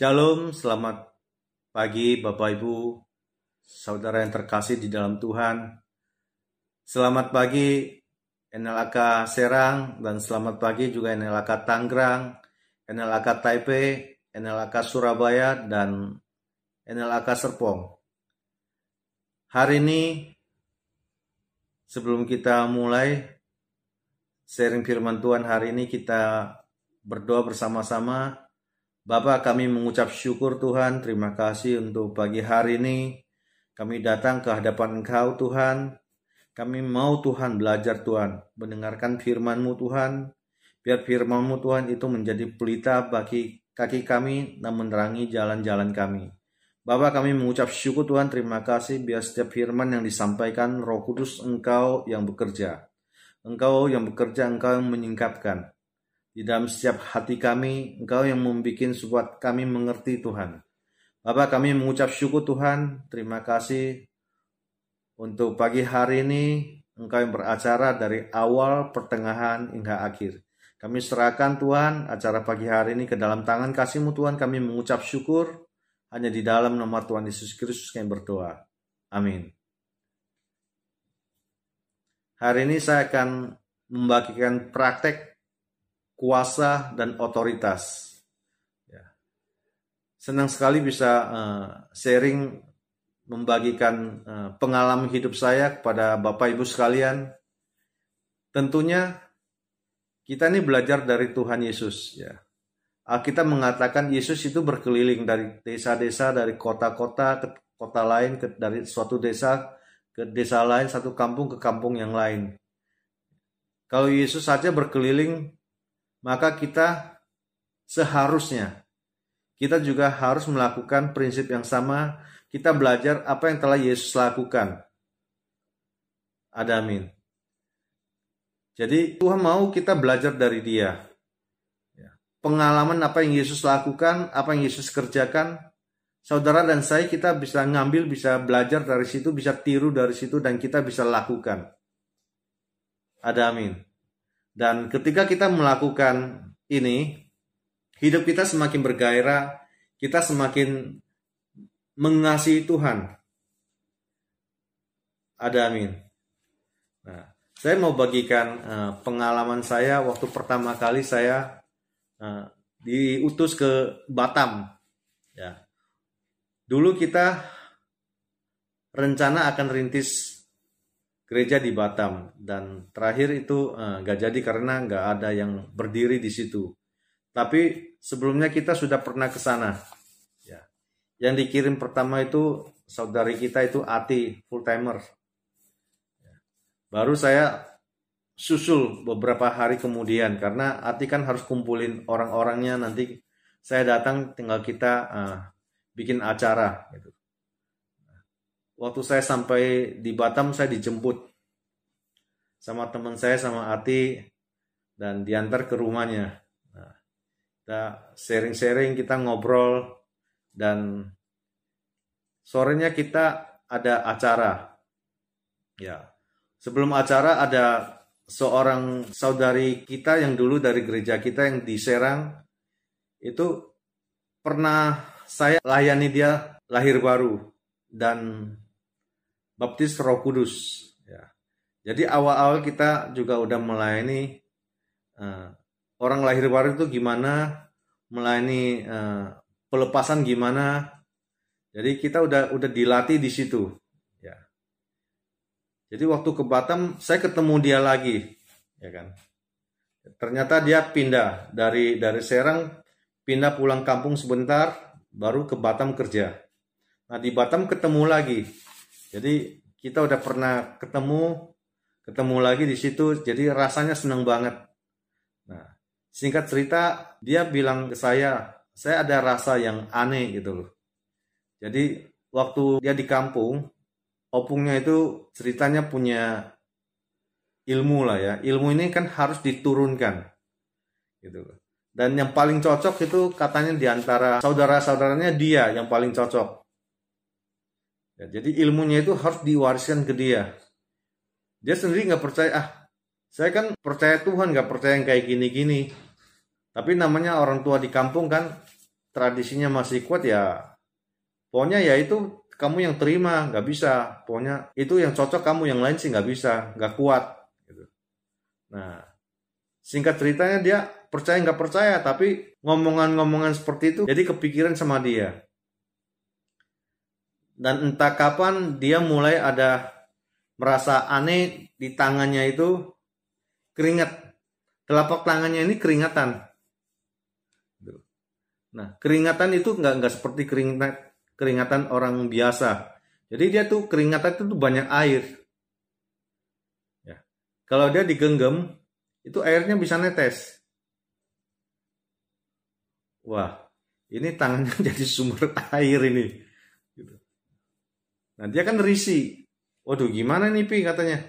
Shalom, selamat pagi Bapak Ibu, saudara yang terkasih di dalam Tuhan. Selamat pagi NLAK Serang dan selamat pagi juga NLAK Tangerang, NLAK Taipei, NLAK Surabaya dan NLAK Serpong. Hari ini sebelum kita mulai sharing firman Tuhan hari ini kita berdoa bersama-sama Bapak kami mengucap syukur Tuhan, terima kasih untuk pagi hari ini. Kami datang ke hadapan Engkau Tuhan. Kami mau Tuhan belajar Tuhan, mendengarkan firman-Mu Tuhan. Biar firman-Mu Tuhan itu menjadi pelita bagi kaki kami dan menerangi jalan-jalan kami. Bapak kami mengucap syukur Tuhan, terima kasih biar setiap firman yang disampaikan roh kudus Engkau yang bekerja. Engkau yang bekerja, Engkau yang menyingkapkan. Di dalam setiap hati kami, Engkau yang membuat supaya kami mengerti Tuhan. Bapak kami mengucap syukur Tuhan, terima kasih untuk pagi hari ini Engkau yang beracara dari awal, pertengahan, hingga akhir. Kami serahkan Tuhan acara pagi hari ini ke dalam tangan kasih-Mu Tuhan. Kami mengucap syukur hanya di dalam nama Tuhan Yesus Kristus kami berdoa. Amin. Hari ini saya akan membagikan praktek kuasa dan otoritas. Ya. Senang sekali bisa uh, sharing membagikan uh, pengalaman hidup saya kepada Bapak Ibu sekalian. Tentunya kita ini belajar dari Tuhan Yesus ya. Kita mengatakan Yesus itu berkeliling dari desa-desa, dari kota-kota ke kota lain, ke, dari suatu desa ke desa lain, satu kampung ke kampung yang lain. Kalau Yesus saja berkeliling maka kita seharusnya kita juga harus melakukan prinsip yang sama. Kita belajar apa yang telah Yesus lakukan. Ada amin. Jadi Tuhan mau kita belajar dari dia. Ya. Pengalaman apa yang Yesus lakukan, apa yang Yesus kerjakan, saudara dan saya kita bisa ngambil, bisa belajar dari situ, bisa tiru dari situ, dan kita bisa lakukan. Ada amin. Dan ketika kita melakukan ini, hidup kita semakin bergairah, kita semakin mengasihi Tuhan. Ada amin. Nah, saya mau bagikan uh, pengalaman saya waktu pertama kali saya uh, diutus ke Batam. Ya. Dulu kita rencana akan rintis gereja di Batam dan terakhir itu uh, nggak jadi karena nggak ada yang berdiri di situ. Tapi sebelumnya kita sudah pernah ke sana. Ya. Yang dikirim pertama itu saudari kita itu Ati full timer. Ya. Baru saya susul beberapa hari kemudian karena Ati kan harus kumpulin orang-orangnya nanti saya datang tinggal kita uh, bikin acara gitu waktu saya sampai di Batam saya dijemput sama teman saya sama Ati dan diantar ke rumahnya. Nah, kita sharing-sharing, kita ngobrol dan sorenya kita ada acara. Ya. Sebelum acara ada seorang saudari kita yang dulu dari gereja kita yang di Serang itu pernah saya layani dia lahir baru dan baptis Roh Kudus. Ya. Jadi awal-awal kita juga udah melayani uh, orang lahir baru itu gimana, melayani uh, pelepasan gimana. Jadi kita udah udah dilatih di situ. Ya. Jadi waktu ke Batam saya ketemu dia lagi, ya kan. Ternyata dia pindah dari dari Serang pindah pulang kampung sebentar baru ke Batam kerja. Nah di Batam ketemu lagi jadi kita udah pernah ketemu, ketemu lagi di situ, jadi rasanya senang banget. Nah, singkat cerita, dia bilang ke saya, saya ada rasa yang aneh gitu loh. Jadi waktu dia di kampung, opungnya itu ceritanya punya ilmu lah ya. Ilmu ini kan harus diturunkan gitu loh. Dan yang paling cocok itu katanya di antara saudara-saudaranya dia yang paling cocok. Ya, jadi ilmunya itu harus diwariskan ke dia. Dia sendiri nggak percaya, ah saya kan percaya Tuhan nggak percaya yang kayak gini-gini. Tapi namanya orang tua di kampung kan tradisinya masih kuat ya pokoknya ya itu kamu yang terima nggak bisa pokoknya itu yang cocok kamu yang lain sih nggak bisa nggak kuat gitu. nah singkat ceritanya dia percaya nggak percaya tapi ngomongan-ngomongan seperti itu jadi kepikiran sama dia dan entah kapan dia mulai ada merasa aneh di tangannya itu keringat. Telapak tangannya ini keringatan. Nah keringatan itu nggak nggak seperti keringatan keringatan orang biasa. Jadi dia tuh keringatan itu tuh banyak air. Ya. Kalau dia digenggam itu airnya bisa netes. Wah ini tangannya jadi sumber air ini Nah dia kan risi. Waduh gimana nih Pi katanya.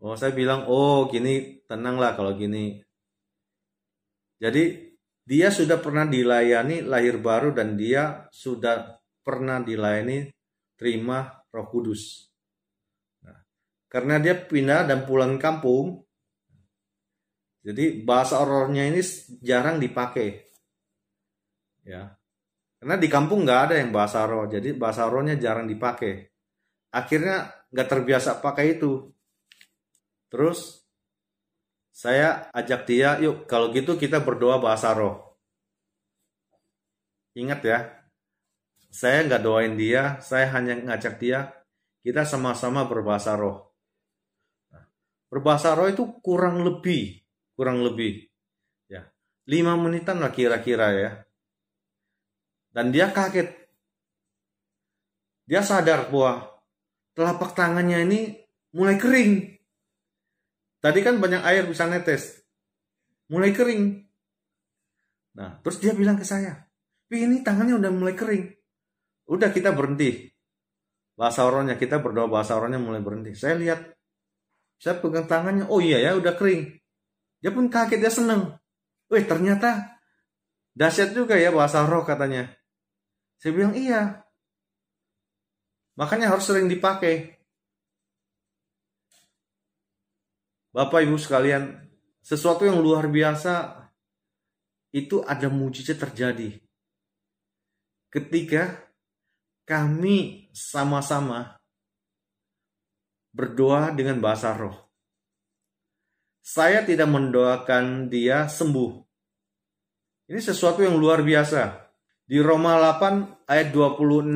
Oh saya bilang oh gini tenanglah kalau gini. Jadi dia sudah pernah dilayani lahir baru dan dia sudah pernah dilayani terima roh kudus. Nah, karena dia pindah dan pulang kampung, jadi bahasa rohnya ini jarang dipakai. Ya, karena di kampung nggak ada yang bahasa roh, jadi bahasa rohnya jarang dipakai. Akhirnya nggak terbiasa pakai itu. Terus saya ajak dia, yuk kalau gitu kita berdoa bahasa roh. Ingat ya, saya nggak doain dia, saya hanya ngajak dia, kita sama-sama berbahasa roh. Nah, berbahasa roh itu kurang lebih, kurang lebih, ya lima menitan lah kira-kira ya dan dia kaget. Dia sadar bahwa telapak tangannya ini mulai kering. Tadi kan banyak air bisa netes. Mulai kering. Nah, terus dia bilang ke saya, ini tangannya udah mulai kering. Udah kita berhenti. Bahasa orangnya kita berdoa bahasa orangnya mulai berhenti. Saya lihat, saya pegang tangannya, oh iya ya udah kering. Dia pun kaget, dia seneng. Wih ternyata dahsyat juga ya bahasa roh katanya. Saya bilang iya. Makanya harus sering dipakai. Bapak Ibu sekalian, sesuatu yang luar biasa itu ada mujizat terjadi. Ketika kami sama-sama berdoa dengan bahasa roh. Saya tidak mendoakan dia sembuh. Ini sesuatu yang luar biasa. Di Roma 8 ayat 26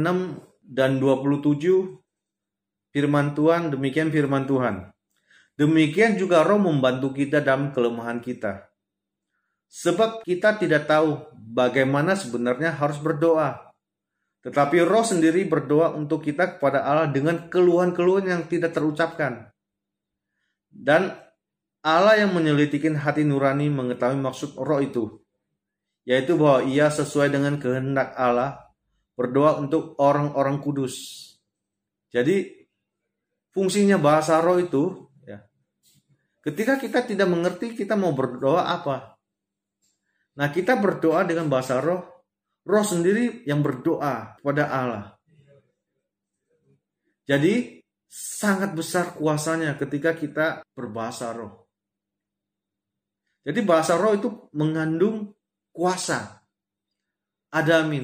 dan 27 firman Tuhan demikian firman Tuhan. Demikian juga roh membantu kita dalam kelemahan kita. Sebab kita tidak tahu bagaimana sebenarnya harus berdoa. Tetapi roh sendiri berdoa untuk kita kepada Allah dengan keluhan-keluhan yang tidak terucapkan. Dan Allah yang menyelitikin hati nurani mengetahui maksud roh itu yaitu bahwa ia sesuai dengan kehendak Allah berdoa untuk orang-orang kudus. Jadi fungsinya bahasa roh itu ya. Ketika kita tidak mengerti kita mau berdoa apa? Nah, kita berdoa dengan bahasa roh, roh sendiri yang berdoa kepada Allah. Jadi sangat besar kuasanya ketika kita berbahasa roh. Jadi bahasa roh itu mengandung kuasa. Ada amin.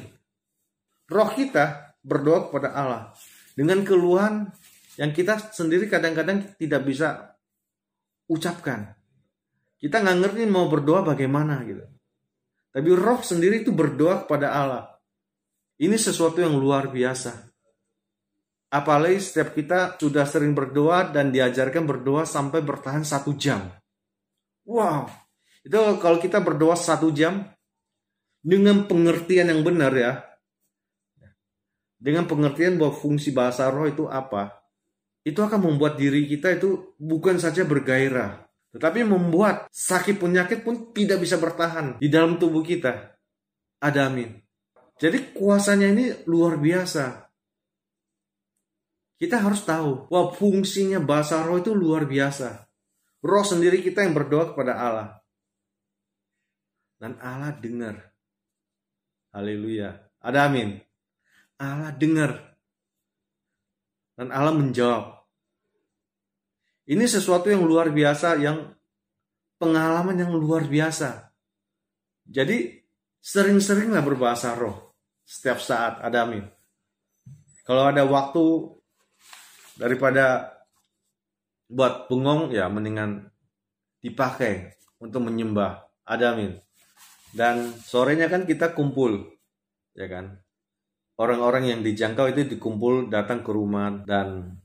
Roh kita berdoa kepada Allah dengan keluhan yang kita sendiri kadang-kadang tidak bisa ucapkan. Kita nggak ngerti mau berdoa bagaimana gitu. Tapi roh sendiri itu berdoa kepada Allah. Ini sesuatu yang luar biasa. Apalagi setiap kita sudah sering berdoa dan diajarkan berdoa sampai bertahan satu jam. Wow, itu kalau kita berdoa satu jam, dengan pengertian yang benar ya. Dengan pengertian bahwa fungsi bahasa roh itu apa? Itu akan membuat diri kita itu bukan saja bergairah, tetapi membuat sakit penyakit pun tidak bisa bertahan di dalam tubuh kita. Ada amin. Jadi kuasanya ini luar biasa. Kita harus tahu bahwa fungsinya bahasa roh itu luar biasa. Roh sendiri kita yang berdoa kepada Allah. Dan Allah dengar Haleluya. Ada amin. Allah dengar. Dan Allah menjawab. Ini sesuatu yang luar biasa, yang pengalaman yang luar biasa. Jadi sering-seringlah berbahasa roh setiap saat. Ada amin. Kalau ada waktu daripada buat bengong ya mendingan dipakai untuk menyembah. Ada amin. Dan sorenya kan kita kumpul, ya kan? Orang-orang yang dijangkau itu dikumpul datang ke rumah dan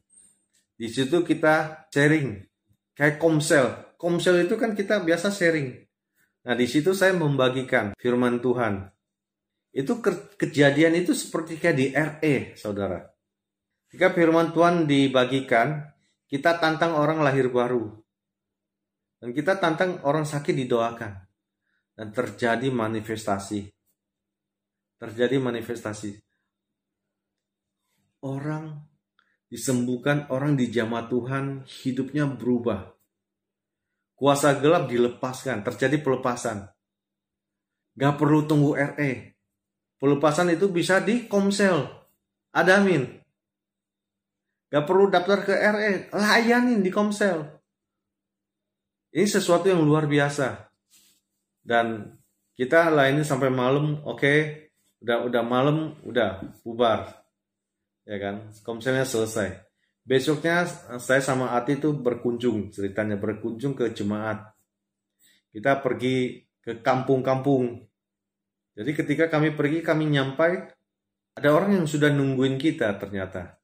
di situ kita sharing kayak komsel. Komsel itu kan kita biasa sharing. Nah, di situ saya membagikan firman Tuhan. Itu ke kejadian itu seperti kayak di RE, Saudara. Jika firman Tuhan dibagikan, kita tantang orang lahir baru. Dan kita tantang orang sakit didoakan. Dan terjadi manifestasi. Terjadi manifestasi. Orang disembuhkan, orang dijamah Tuhan, hidupnya berubah. Kuasa gelap dilepaskan, terjadi pelepasan. Gak perlu tunggu RE. Pelepasan itu bisa di komsel. Adamin. Gak perlu daftar ke RE, layanin di komsel ini sesuatu yang luar biasa. Dan kita lainnya sampai malam, oke, okay, udah udah malam, udah bubar, ya kan? Komselnya selesai. Besoknya saya sama Ati itu berkunjung, ceritanya berkunjung ke jemaat. Kita pergi ke kampung-kampung. Jadi ketika kami pergi, kami nyampai, ada orang yang sudah nungguin kita ternyata.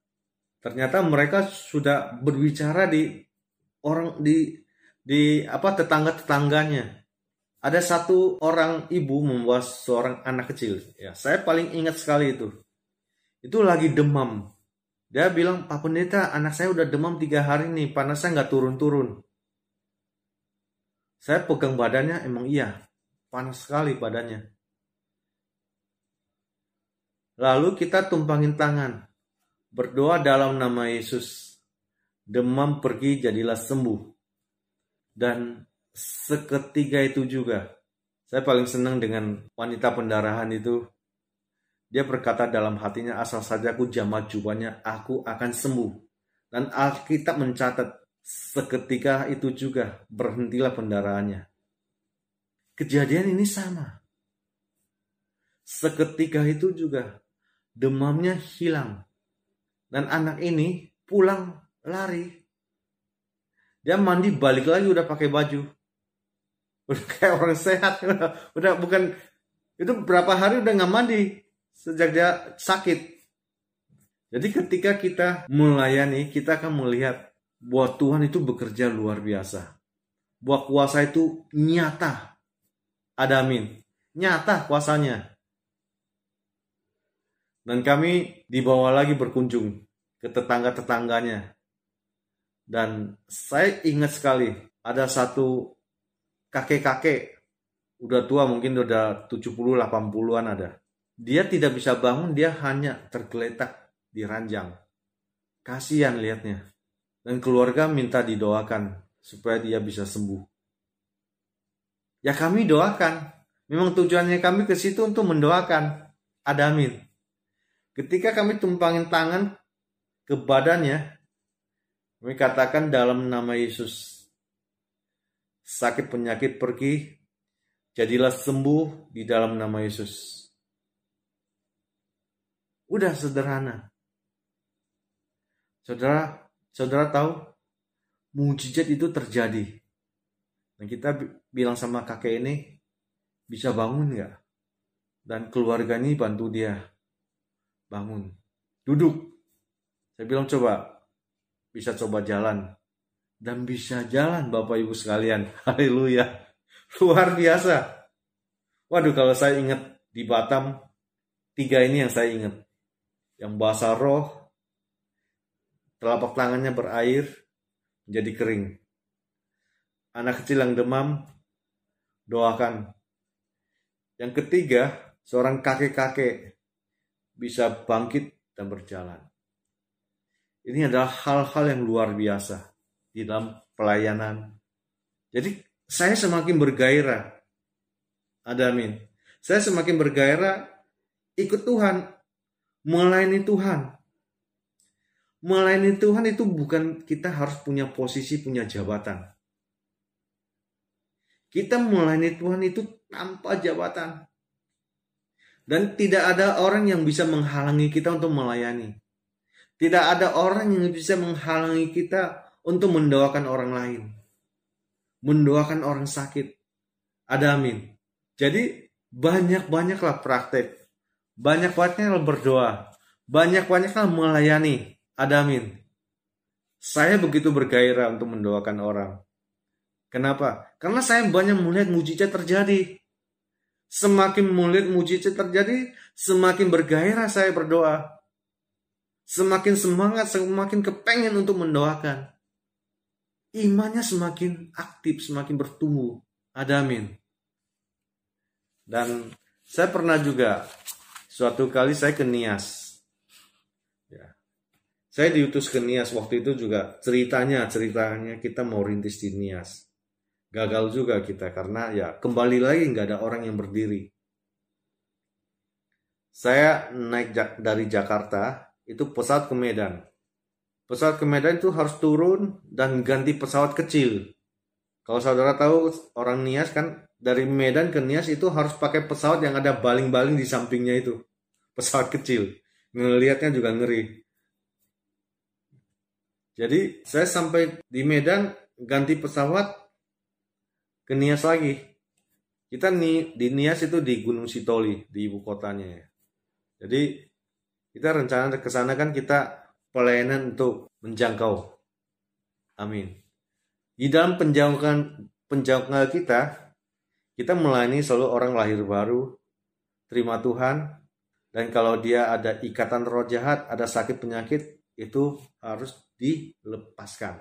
Ternyata mereka sudah berbicara di orang di di apa tetangga-tetangganya. Ada satu orang ibu membawa seorang anak kecil. Ya, saya paling ingat sekali itu. Itu lagi demam. Dia bilang, Pak Pendeta, anak saya udah demam tiga hari nih, panasnya nggak turun-turun. Saya pegang badannya, emang iya, panas sekali badannya. Lalu kita tumpangin tangan, berdoa dalam nama Yesus. Demam pergi jadilah sembuh. Dan seketika itu juga, saya paling senang dengan wanita pendarahan itu. Dia berkata dalam hatinya, asal saja aku jamah jubahnya, aku akan sembuh. Dan Alkitab mencatat, seketika itu juga berhentilah pendarahannya. Kejadian ini sama. Seketika itu juga demamnya hilang. Dan anak ini pulang lari dia mandi balik lagi udah pakai baju. Udah kayak orang sehat. Udah, bukan itu berapa hari udah nggak mandi sejak dia sakit. Jadi ketika kita melayani, kita akan melihat bahwa Tuhan itu bekerja luar biasa. Bahwa kuasa itu nyata. Ada amin. Nyata kuasanya. Dan kami dibawa lagi berkunjung ke tetangga-tetangganya. Dan saya ingat sekali ada satu kakek-kakek udah tua mungkin udah 70 80-an ada. Dia tidak bisa bangun, dia hanya tergeletak di ranjang. Kasihan lihatnya. Dan keluarga minta didoakan supaya dia bisa sembuh. Ya kami doakan. Memang tujuannya kami ke situ untuk mendoakan. Adamin. Ketika kami tumpangin tangan ke badannya, kami katakan dalam nama Yesus. Sakit penyakit pergi, jadilah sembuh di dalam nama Yesus. Udah sederhana. Saudara, saudara tahu mujizat itu terjadi. Dan kita bilang sama kakek ini, bisa bangun nggak? Dan keluarga ini bantu dia bangun. Duduk. Saya bilang coba bisa coba jalan dan bisa jalan Bapak Ibu sekalian. Haleluya. Luar biasa. Waduh kalau saya ingat di Batam tiga ini yang saya ingat. Yang bahasa roh telapak tangannya berair menjadi kering. Anak kecil yang demam doakan. Yang ketiga, seorang kakek-kakek bisa bangkit dan berjalan. Ini adalah hal-hal yang luar biasa di dalam pelayanan. Jadi saya semakin bergairah. Ada amin. Saya semakin bergairah ikut Tuhan, melayani Tuhan. Melayani Tuhan itu bukan kita harus punya posisi, punya jabatan. Kita melayani Tuhan itu tanpa jabatan. Dan tidak ada orang yang bisa menghalangi kita untuk melayani. Tidak ada orang yang bisa menghalangi kita untuk mendoakan orang lain. Mendoakan orang sakit. Ada amin. Jadi banyak-banyaklah praktek. Banyak-banyaklah berdoa. Banyak-banyaklah melayani. Ada amin. Saya begitu bergairah untuk mendoakan orang. Kenapa? Karena saya banyak melihat mujizat terjadi. Semakin melihat mujizat terjadi, semakin bergairah saya berdoa. Semakin semangat, semakin kepengen untuk mendoakan. Imannya semakin aktif, semakin bertumbuh. Ada amin. Dan saya pernah juga, suatu kali saya ke Nias. Ya. Saya diutus ke Nias waktu itu juga ceritanya, ceritanya kita mau rintis di Nias gagal juga kita karena ya kembali lagi nggak ada orang yang berdiri. Saya naik dari Jakarta itu pesawat ke Medan. Pesawat ke Medan itu harus turun dan ganti pesawat kecil. Kalau saudara tahu orang Nias kan dari Medan ke Nias itu harus pakai pesawat yang ada baling-baling di sampingnya itu. Pesawat kecil. Ngelihatnya juga ngeri. Jadi saya sampai di Medan ganti pesawat ke Nias lagi. Kita nih di Nias itu di Gunung Sitoli, di ibu kotanya ya. Jadi kita rencana ke sana kan kita pelayanan untuk menjangkau. Amin. Di dalam penjangkauan penjangkauan kita, kita melayani selalu orang lahir baru, terima Tuhan, dan kalau dia ada ikatan roh jahat, ada sakit penyakit, itu harus dilepaskan.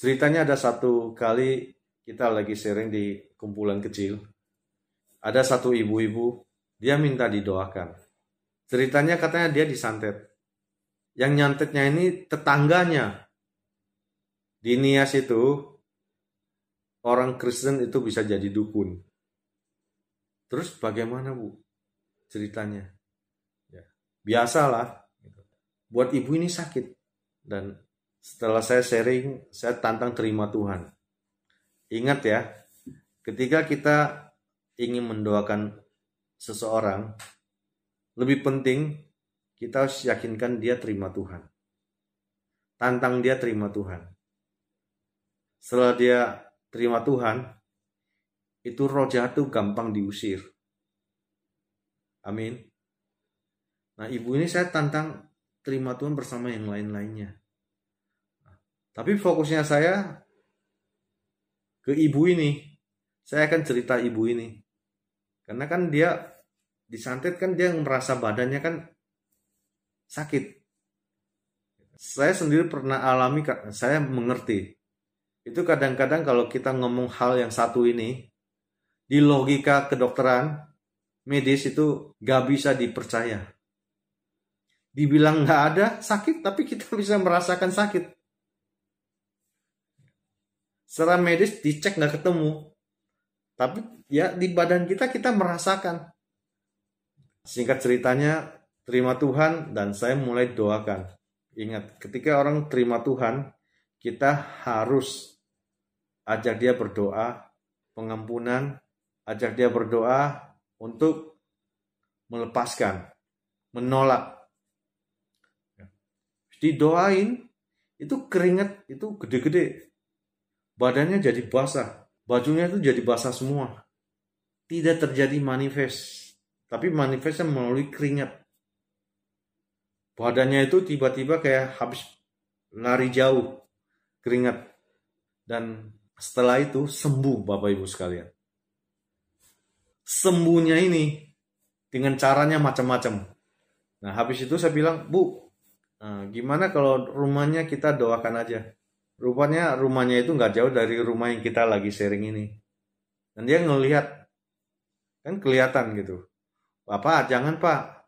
Ceritanya ada satu kali kita lagi sharing di kumpulan kecil. Ada satu ibu-ibu, dia minta didoakan. Ceritanya katanya dia disantet. Yang nyantetnya ini tetangganya. Di Nias itu, orang Kristen itu bisa jadi dukun. Terus bagaimana bu ceritanya? Ya, biasalah. Buat ibu ini sakit dan setelah saya sharing, saya tantang terima Tuhan. Ingat ya, ketika kita ingin mendoakan seseorang, lebih penting kita harus yakinkan dia terima Tuhan. Tantang dia terima Tuhan. Setelah dia terima Tuhan, itu roh jahat itu gampang diusir. Amin. Nah ibu ini saya tantang terima Tuhan bersama yang lain-lainnya. Tapi fokusnya saya ke ibu ini. Saya akan cerita ibu ini. Karena kan dia disantet kan dia merasa badannya kan sakit. Saya sendiri pernah alami, saya mengerti. Itu kadang-kadang kalau kita ngomong hal yang satu ini, di logika kedokteran, medis itu gak bisa dipercaya. Dibilang gak ada sakit, tapi kita bisa merasakan sakit. Secara medis dicek nggak ketemu. Tapi ya di badan kita kita merasakan. Singkat ceritanya, terima Tuhan dan saya mulai doakan. Ingat, ketika orang terima Tuhan, kita harus ajak dia berdoa, pengampunan, ajak dia berdoa untuk melepaskan, menolak. Didoain, itu keringat itu gede-gede badannya jadi basah, bajunya itu jadi basah semua. Tidak terjadi manifest, tapi manifestnya melalui keringat. Badannya itu tiba-tiba kayak habis lari jauh, keringat. Dan setelah itu sembuh Bapak Ibu sekalian. Sembuhnya ini dengan caranya macam-macam. Nah habis itu saya bilang, Bu, nah, gimana kalau rumahnya kita doakan aja. Rupanya rumahnya itu nggak jauh dari rumah yang kita lagi sharing ini. Dan dia ngelihat, kan kelihatan gitu. Bapak, jangan pak.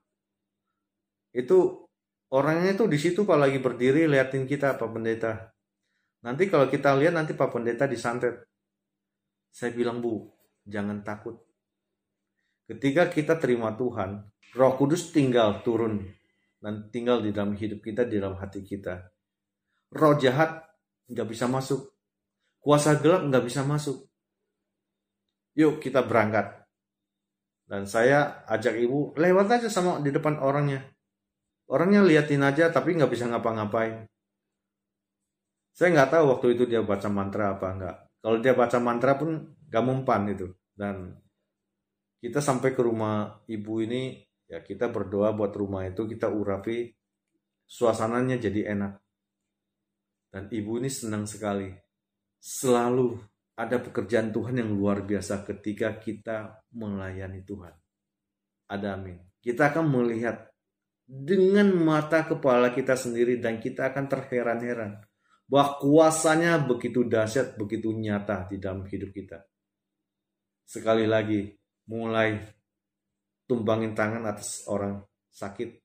Itu orangnya itu di situ pak lagi berdiri liatin kita Pak Pendeta. Nanti kalau kita lihat nanti Pak Pendeta disantet. Saya bilang bu, jangan takut. Ketika kita terima Tuhan, Roh Kudus tinggal turun dan tinggal di dalam hidup kita, di dalam hati kita. Roh jahat nggak bisa masuk. Kuasa gelap nggak bisa masuk. Yuk kita berangkat. Dan saya ajak ibu lewat aja sama di depan orangnya. Orangnya liatin aja tapi nggak bisa ngapa-ngapain. Saya nggak tahu waktu itu dia baca mantra apa enggak. Kalau dia baca mantra pun gak mempan itu. Dan kita sampai ke rumah ibu ini, ya kita berdoa buat rumah itu kita urapi, suasananya jadi enak. Dan ibu ini senang sekali. Selalu ada pekerjaan Tuhan yang luar biasa ketika kita melayani Tuhan. Ada amin. Kita akan melihat dengan mata kepala kita sendiri dan kita akan terheran-heran bahwa kuasanya begitu dahsyat, begitu nyata di dalam hidup kita. Sekali lagi, mulai tumbangin tangan atas orang sakit.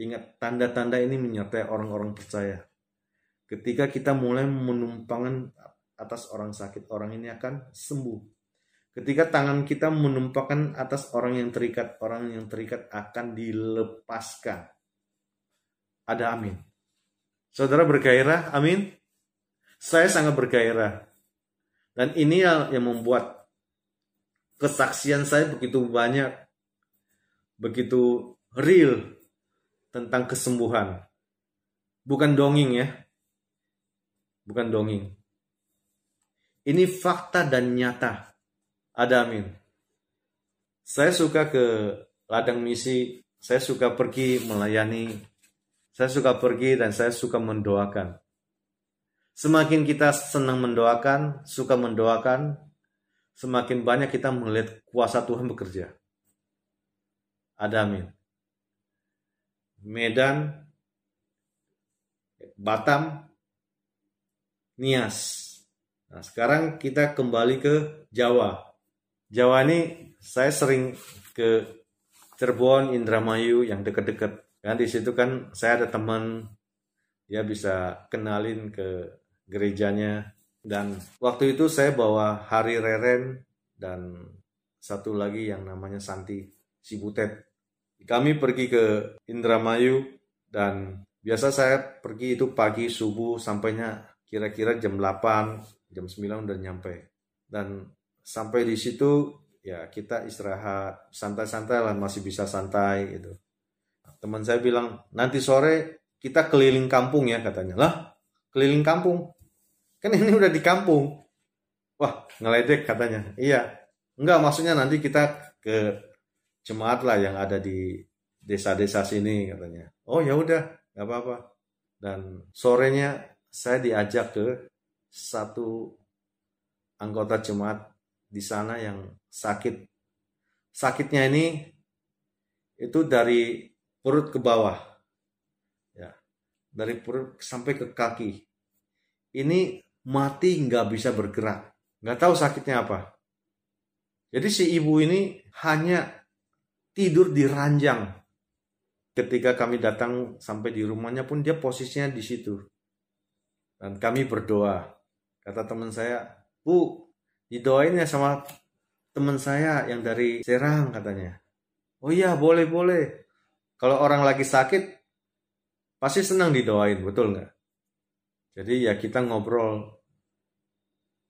Ingat, tanda-tanda ini menyertai orang-orang percaya. Ketika kita mulai menumpangkan atas orang sakit, orang ini akan sembuh. Ketika tangan kita menumpahkan atas orang yang terikat, orang yang terikat akan dilepaskan. Ada amin. Saudara bergairah, amin. Saya sangat bergairah. Dan ini yang, membuat kesaksian saya begitu banyak, begitu real tentang kesembuhan. Bukan dongeng ya. Bukan dongeng. Ini fakta dan nyata. Ada amin. Saya suka ke ladang misi, saya suka pergi melayani saya suka pergi dan saya suka mendoakan. Semakin kita senang mendoakan, suka mendoakan, semakin banyak kita melihat kuasa Tuhan bekerja. Ada amin. Medan, Batam, Nias. Nah, sekarang kita kembali ke Jawa. Jawa ini saya sering ke Cirebon, Indramayu yang dekat-dekat kan di situ kan saya ada teman dia bisa kenalin ke gerejanya dan waktu itu saya bawa Hari Reren dan satu lagi yang namanya Santi Sibutet. Kami pergi ke Indramayu dan biasa saya pergi itu pagi subuh sampainya kira-kira jam 8, jam 9 udah nyampe. Dan sampai di situ ya kita istirahat santai-santai lah masih bisa santai gitu. Teman saya bilang nanti sore kita keliling kampung ya katanya. Lah keliling kampung? Kan ini udah di kampung. Wah ngeledek katanya. Iya. Enggak maksudnya nanti kita ke jemaat lah yang ada di desa-desa sini katanya. Oh ya udah nggak apa-apa. Dan sorenya saya diajak ke satu anggota jemaat di sana yang sakit sakitnya ini itu dari perut ke bawah. Ya. Dari perut sampai ke kaki. Ini mati nggak bisa bergerak. Nggak tahu sakitnya apa. Jadi si ibu ini hanya tidur di ranjang. Ketika kami datang sampai di rumahnya pun dia posisinya di situ. Dan kami berdoa. Kata teman saya, Bu, didoain ya sama teman saya yang dari Serang katanya. Oh iya, boleh, boleh. Kalau orang lagi sakit, pasti senang didoain, betul nggak? Jadi ya kita ngobrol,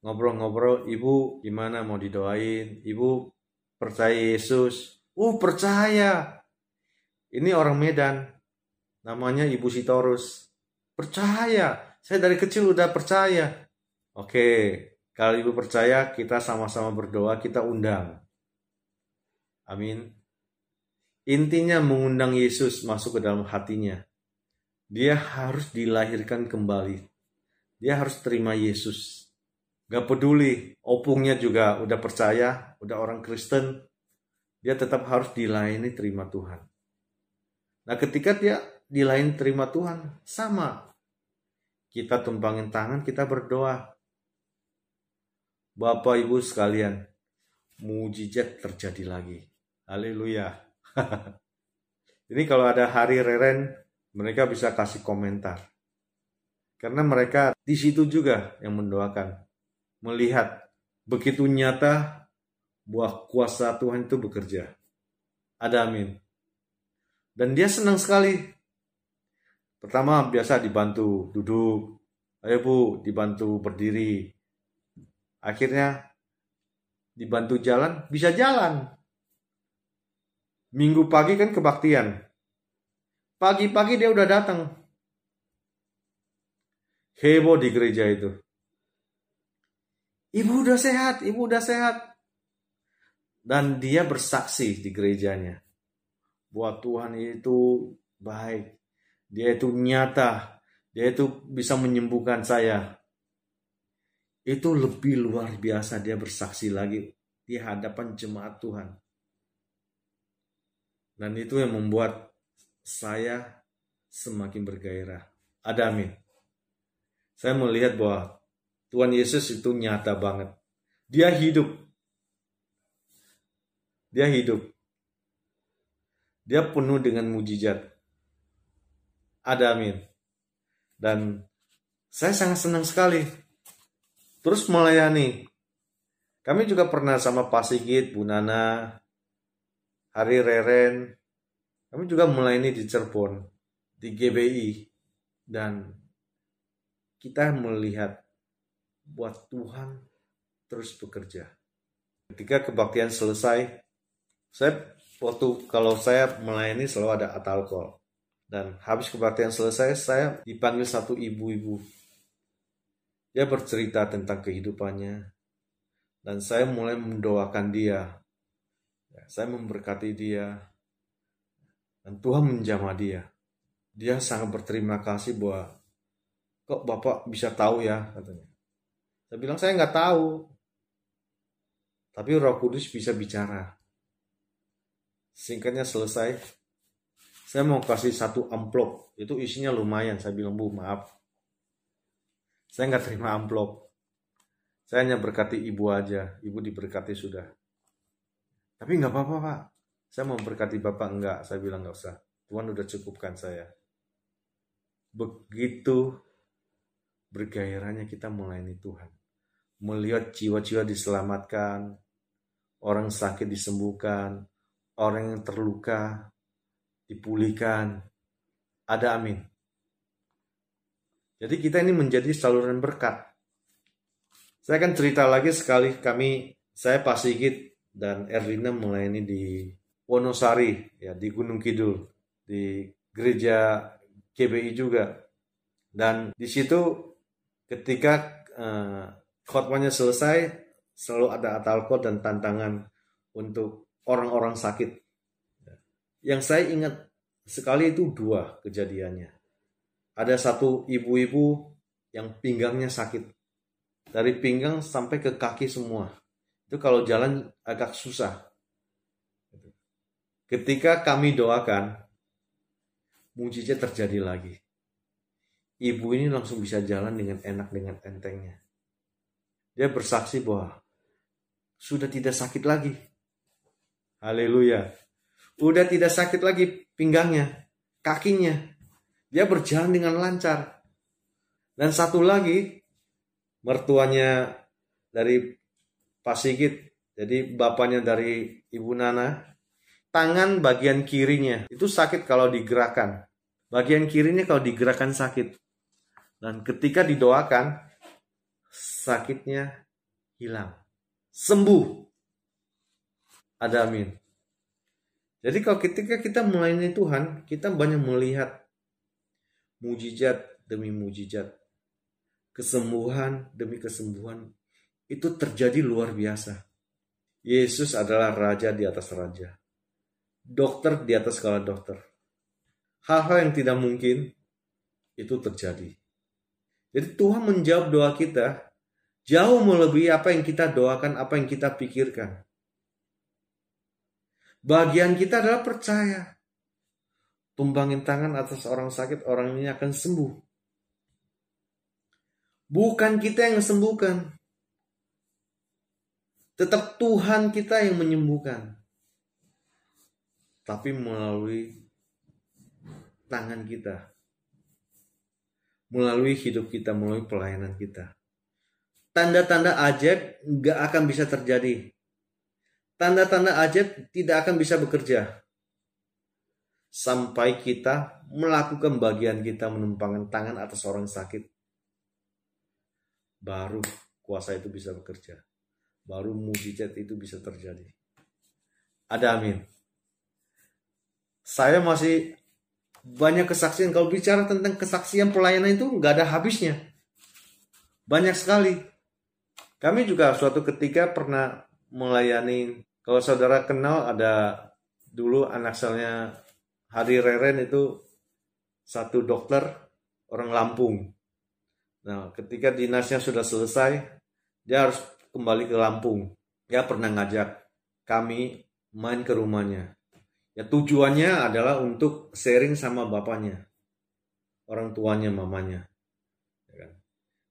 ngobrol-ngobrol, ibu gimana mau didoain, ibu percaya Yesus, uh percaya. Ini orang Medan, namanya Ibu Sitorus, percaya. Saya dari kecil udah percaya. Oke, kalau ibu percaya, kita sama-sama berdoa, kita undang. Amin. Intinya mengundang Yesus masuk ke dalam hatinya. Dia harus dilahirkan kembali. Dia harus terima Yesus. Gak peduli, opungnya juga udah percaya, udah orang Kristen. Dia tetap harus dilayani terima Tuhan. Nah ketika dia dilayani terima Tuhan, sama. Kita tumpangin tangan, kita berdoa. Bapak Ibu sekalian, mujizat terjadi lagi. Haleluya. Ini kalau ada hari Reren, mereka bisa kasih komentar. Karena mereka di situ juga yang mendoakan. Melihat begitu nyata buah kuasa Tuhan itu bekerja. Ada amin. Dan dia senang sekali. Pertama biasa dibantu duduk. Ayo bu, dibantu berdiri. Akhirnya dibantu jalan, bisa jalan. Minggu pagi kan kebaktian. Pagi-pagi dia udah datang. Heboh di gereja itu. Ibu udah sehat, ibu udah sehat. Dan dia bersaksi di gerejanya. Buat Tuhan itu baik. Dia itu nyata. Dia itu bisa menyembuhkan saya itu lebih luar biasa dia bersaksi lagi di hadapan jemaat Tuhan. Dan itu yang membuat saya semakin bergairah. Ada amin. Saya melihat bahwa Tuhan Yesus itu nyata banget. Dia hidup. Dia hidup. Dia penuh dengan mujizat. Ada amin. Dan saya sangat senang sekali terus melayani. Kami juga pernah sama Pak Sigit, Bu Nana, Hari Reren. Kami juga melayani di Cirebon, di GBI. Dan kita melihat buat Tuhan terus bekerja. Ketika kebaktian selesai, saya waktu kalau saya melayani selalu ada atalkol. Dan habis kebaktian selesai, saya dipanggil satu ibu-ibu dia bercerita tentang kehidupannya, dan saya mulai mendoakan dia. Ya, saya memberkati dia, dan Tuhan menjamah dia. Dia sangat berterima kasih bahwa kok Bapak bisa tahu ya, katanya. Saya bilang saya nggak tahu, tapi Roh Kudus bisa bicara. Singkatnya selesai, saya mau kasih satu amplop, itu isinya lumayan. Saya bilang, Bu, maaf, saya nggak terima amplop. Saya hanya berkati ibu aja. Ibu diberkati sudah. Tapi nggak apa-apa pak. Saya mau berkati bapak enggak. Saya bilang nggak usah. Tuhan udah cukupkan saya. Begitu bergairahnya kita melayani Tuhan. Melihat jiwa-jiwa diselamatkan, orang sakit disembuhkan, orang yang terluka dipulihkan. Ada amin. Jadi kita ini menjadi saluran berkat. Saya akan cerita lagi sekali kami, saya Pak Sigit dan Erlina melayani di Wonosari, ya di Gunung Kidul, di gereja GBI juga. Dan di situ ketika uh, khotbahnya selesai, selalu ada atalkot dan tantangan untuk orang-orang sakit. Yang saya ingat sekali itu dua kejadiannya ada satu ibu-ibu yang pinggangnya sakit. Dari pinggang sampai ke kaki semua. Itu kalau jalan agak susah. Ketika kami doakan, mujizat terjadi lagi. Ibu ini langsung bisa jalan dengan enak, dengan entengnya. Dia bersaksi bahwa sudah tidak sakit lagi. Haleluya. Udah tidak sakit lagi pinggangnya, kakinya. Dia berjalan dengan lancar. Dan satu lagi, mertuanya dari Pak Sigit, jadi bapaknya dari Ibu Nana, tangan bagian kirinya itu sakit kalau digerakkan. Bagian kirinya kalau digerakkan sakit. Dan ketika didoakan, sakitnya hilang. Sembuh. Ada amin. Jadi kalau ketika kita melayani Tuhan, kita banyak melihat mujizat demi mujizat, kesembuhan demi kesembuhan, itu terjadi luar biasa. Yesus adalah raja di atas raja, dokter di atas segala dokter. Hal-hal yang tidak mungkin itu terjadi. Jadi Tuhan menjawab doa kita jauh melebihi apa yang kita doakan, apa yang kita pikirkan. Bagian kita adalah percaya tumbangin tangan atas orang sakit, orang ini akan sembuh. Bukan kita yang sembuhkan. Tetap Tuhan kita yang menyembuhkan. Tapi melalui tangan kita. Melalui hidup kita, melalui pelayanan kita. Tanda-tanda ajaib gak akan bisa terjadi. Tanda-tanda ajaib tidak akan bisa bekerja sampai kita melakukan bagian kita menumpangkan tangan atas orang sakit. Baru kuasa itu bisa bekerja. baru mujizat itu bisa terjadi. Ada amin. Saya masih banyak kesaksian. Kalau bicara tentang kesaksian pelayanan itu nggak ada habisnya. Banyak sekali. Kami juga suatu ketika pernah melayani. Kalau saudara kenal ada dulu anak selnya Hari Reren itu satu dokter orang Lampung. Nah, ketika dinasnya sudah selesai, dia harus kembali ke Lampung. Dia pernah ngajak kami main ke rumahnya. Ya tujuannya adalah untuk sharing sama bapaknya, orang tuanya, mamanya. Ya kan?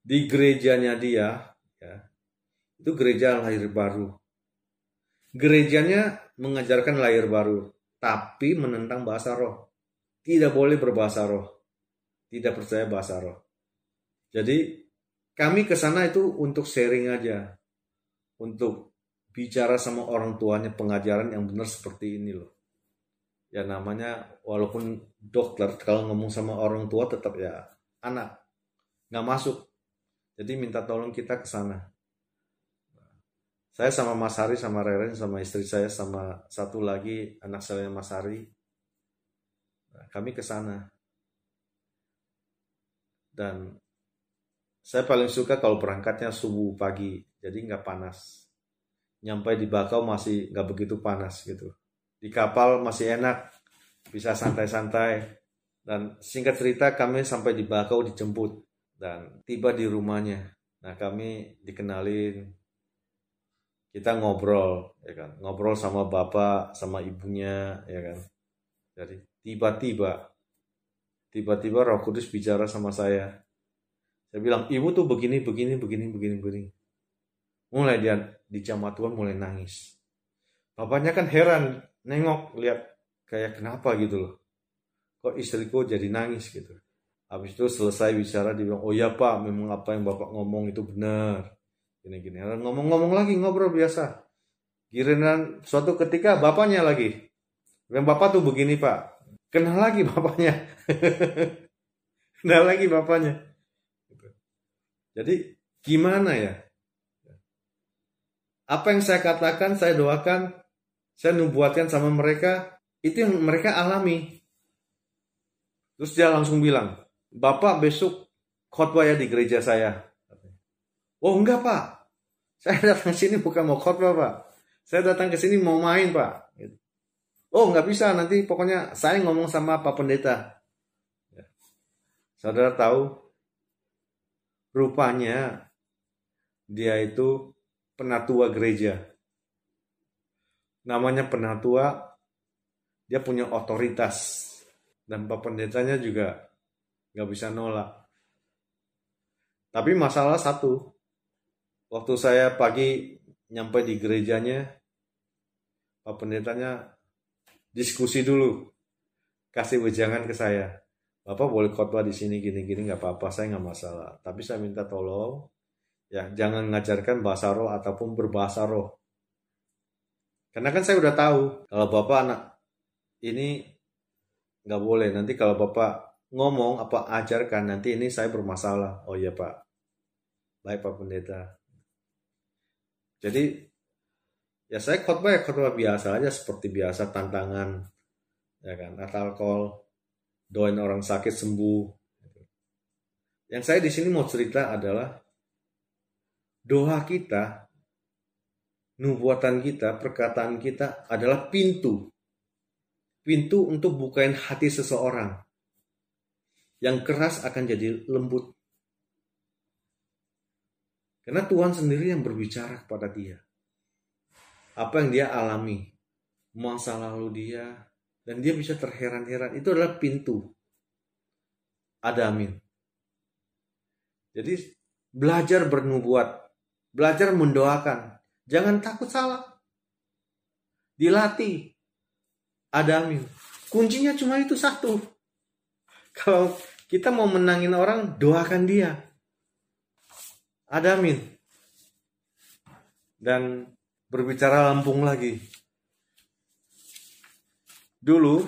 Di gerejanya dia, ya, itu gereja lahir baru. Gerejanya mengajarkan lahir baru, tapi menentang bahasa roh. Tidak boleh berbahasa roh. Tidak percaya bahasa roh. Jadi kami ke sana itu untuk sharing aja untuk bicara sama orang tuanya pengajaran yang benar seperti ini loh. Ya namanya walaupun dokter kalau ngomong sama orang tua tetap ya anak nggak masuk. Jadi minta tolong kita ke sana. Saya sama Mas Hari sama Reren sama istri saya sama satu lagi anak saya Mas Hari. Nah, kami ke sana. Dan saya paling suka kalau berangkatnya subuh pagi, jadi nggak panas. Nyampe di Bakau masih nggak begitu panas gitu. Di kapal masih enak, bisa santai-santai. Dan singkat cerita kami sampai di Bakau dijemput dan tiba di rumahnya. Nah kami dikenalin, kita ngobrol, ya kan, ngobrol sama bapak, sama ibunya, ya kan. Jadi tiba-tiba, tiba-tiba Roh Kudus bicara sama saya saya bilang, ibu tuh begini, begini, begini, begini, begini. Mulai dia di jamaah Tuhan mulai nangis. Bapaknya kan heran, nengok, lihat kayak kenapa gitu loh. Kok istriku jadi nangis gitu. Habis itu selesai bicara, dia bilang, oh ya pak, memang apa yang bapak ngomong itu benar. Gini-gini. Ngomong-ngomong lagi, ngobrol biasa. Giliran suatu ketika bapaknya lagi. Dan bapak tuh begini pak. Kenal lagi bapaknya. Kenal lagi bapaknya. Jadi gimana ya? Apa yang saya katakan, saya doakan, saya nubuatkan sama mereka, itu yang mereka alami. Terus dia langsung bilang, Bapak besok khotbah ya di gereja saya. Oh enggak pak, saya datang ke sini bukan mau khotbah pak. Saya datang ke sini mau main pak. Oh nggak bisa nanti pokoknya saya ngomong sama Pak Pendeta. Saudara tahu Rupanya dia itu penatua gereja. Namanya penatua, dia punya otoritas. Dan Pak Pendetanya juga nggak bisa nolak. Tapi masalah satu, waktu saya pagi nyampe di gerejanya, Pak Pendetanya diskusi dulu, kasih wejangan ke saya. Bapak boleh khotbah di sini gini-gini nggak apa-apa, saya nggak masalah. Tapi saya minta tolong, ya jangan ngajarkan bahasa roh ataupun berbahasa roh. Karena kan saya udah tahu kalau bapak anak ini nggak boleh. Nanti kalau bapak ngomong apa ajarkan nanti ini saya bermasalah. Oh iya pak, baik pak pendeta. Jadi ya saya khotbah ya khotbah biasa aja seperti biasa tantangan ya kan atau alkohol doain orang sakit sembuh. Yang saya di sini mau cerita adalah doa kita, nubuatan kita, perkataan kita adalah pintu. Pintu untuk bukain hati seseorang. Yang keras akan jadi lembut. Karena Tuhan sendiri yang berbicara kepada dia. Apa yang dia alami. Masa lalu dia, dan dia bisa terheran-heran. Itu adalah pintu. Ada amin. Jadi belajar bernubuat, belajar mendoakan. Jangan takut salah. Dilatih. Ada amin. Kuncinya cuma itu satu. Kalau kita mau menangin orang, doakan dia. Ada amin. Dan berbicara Lampung lagi dulu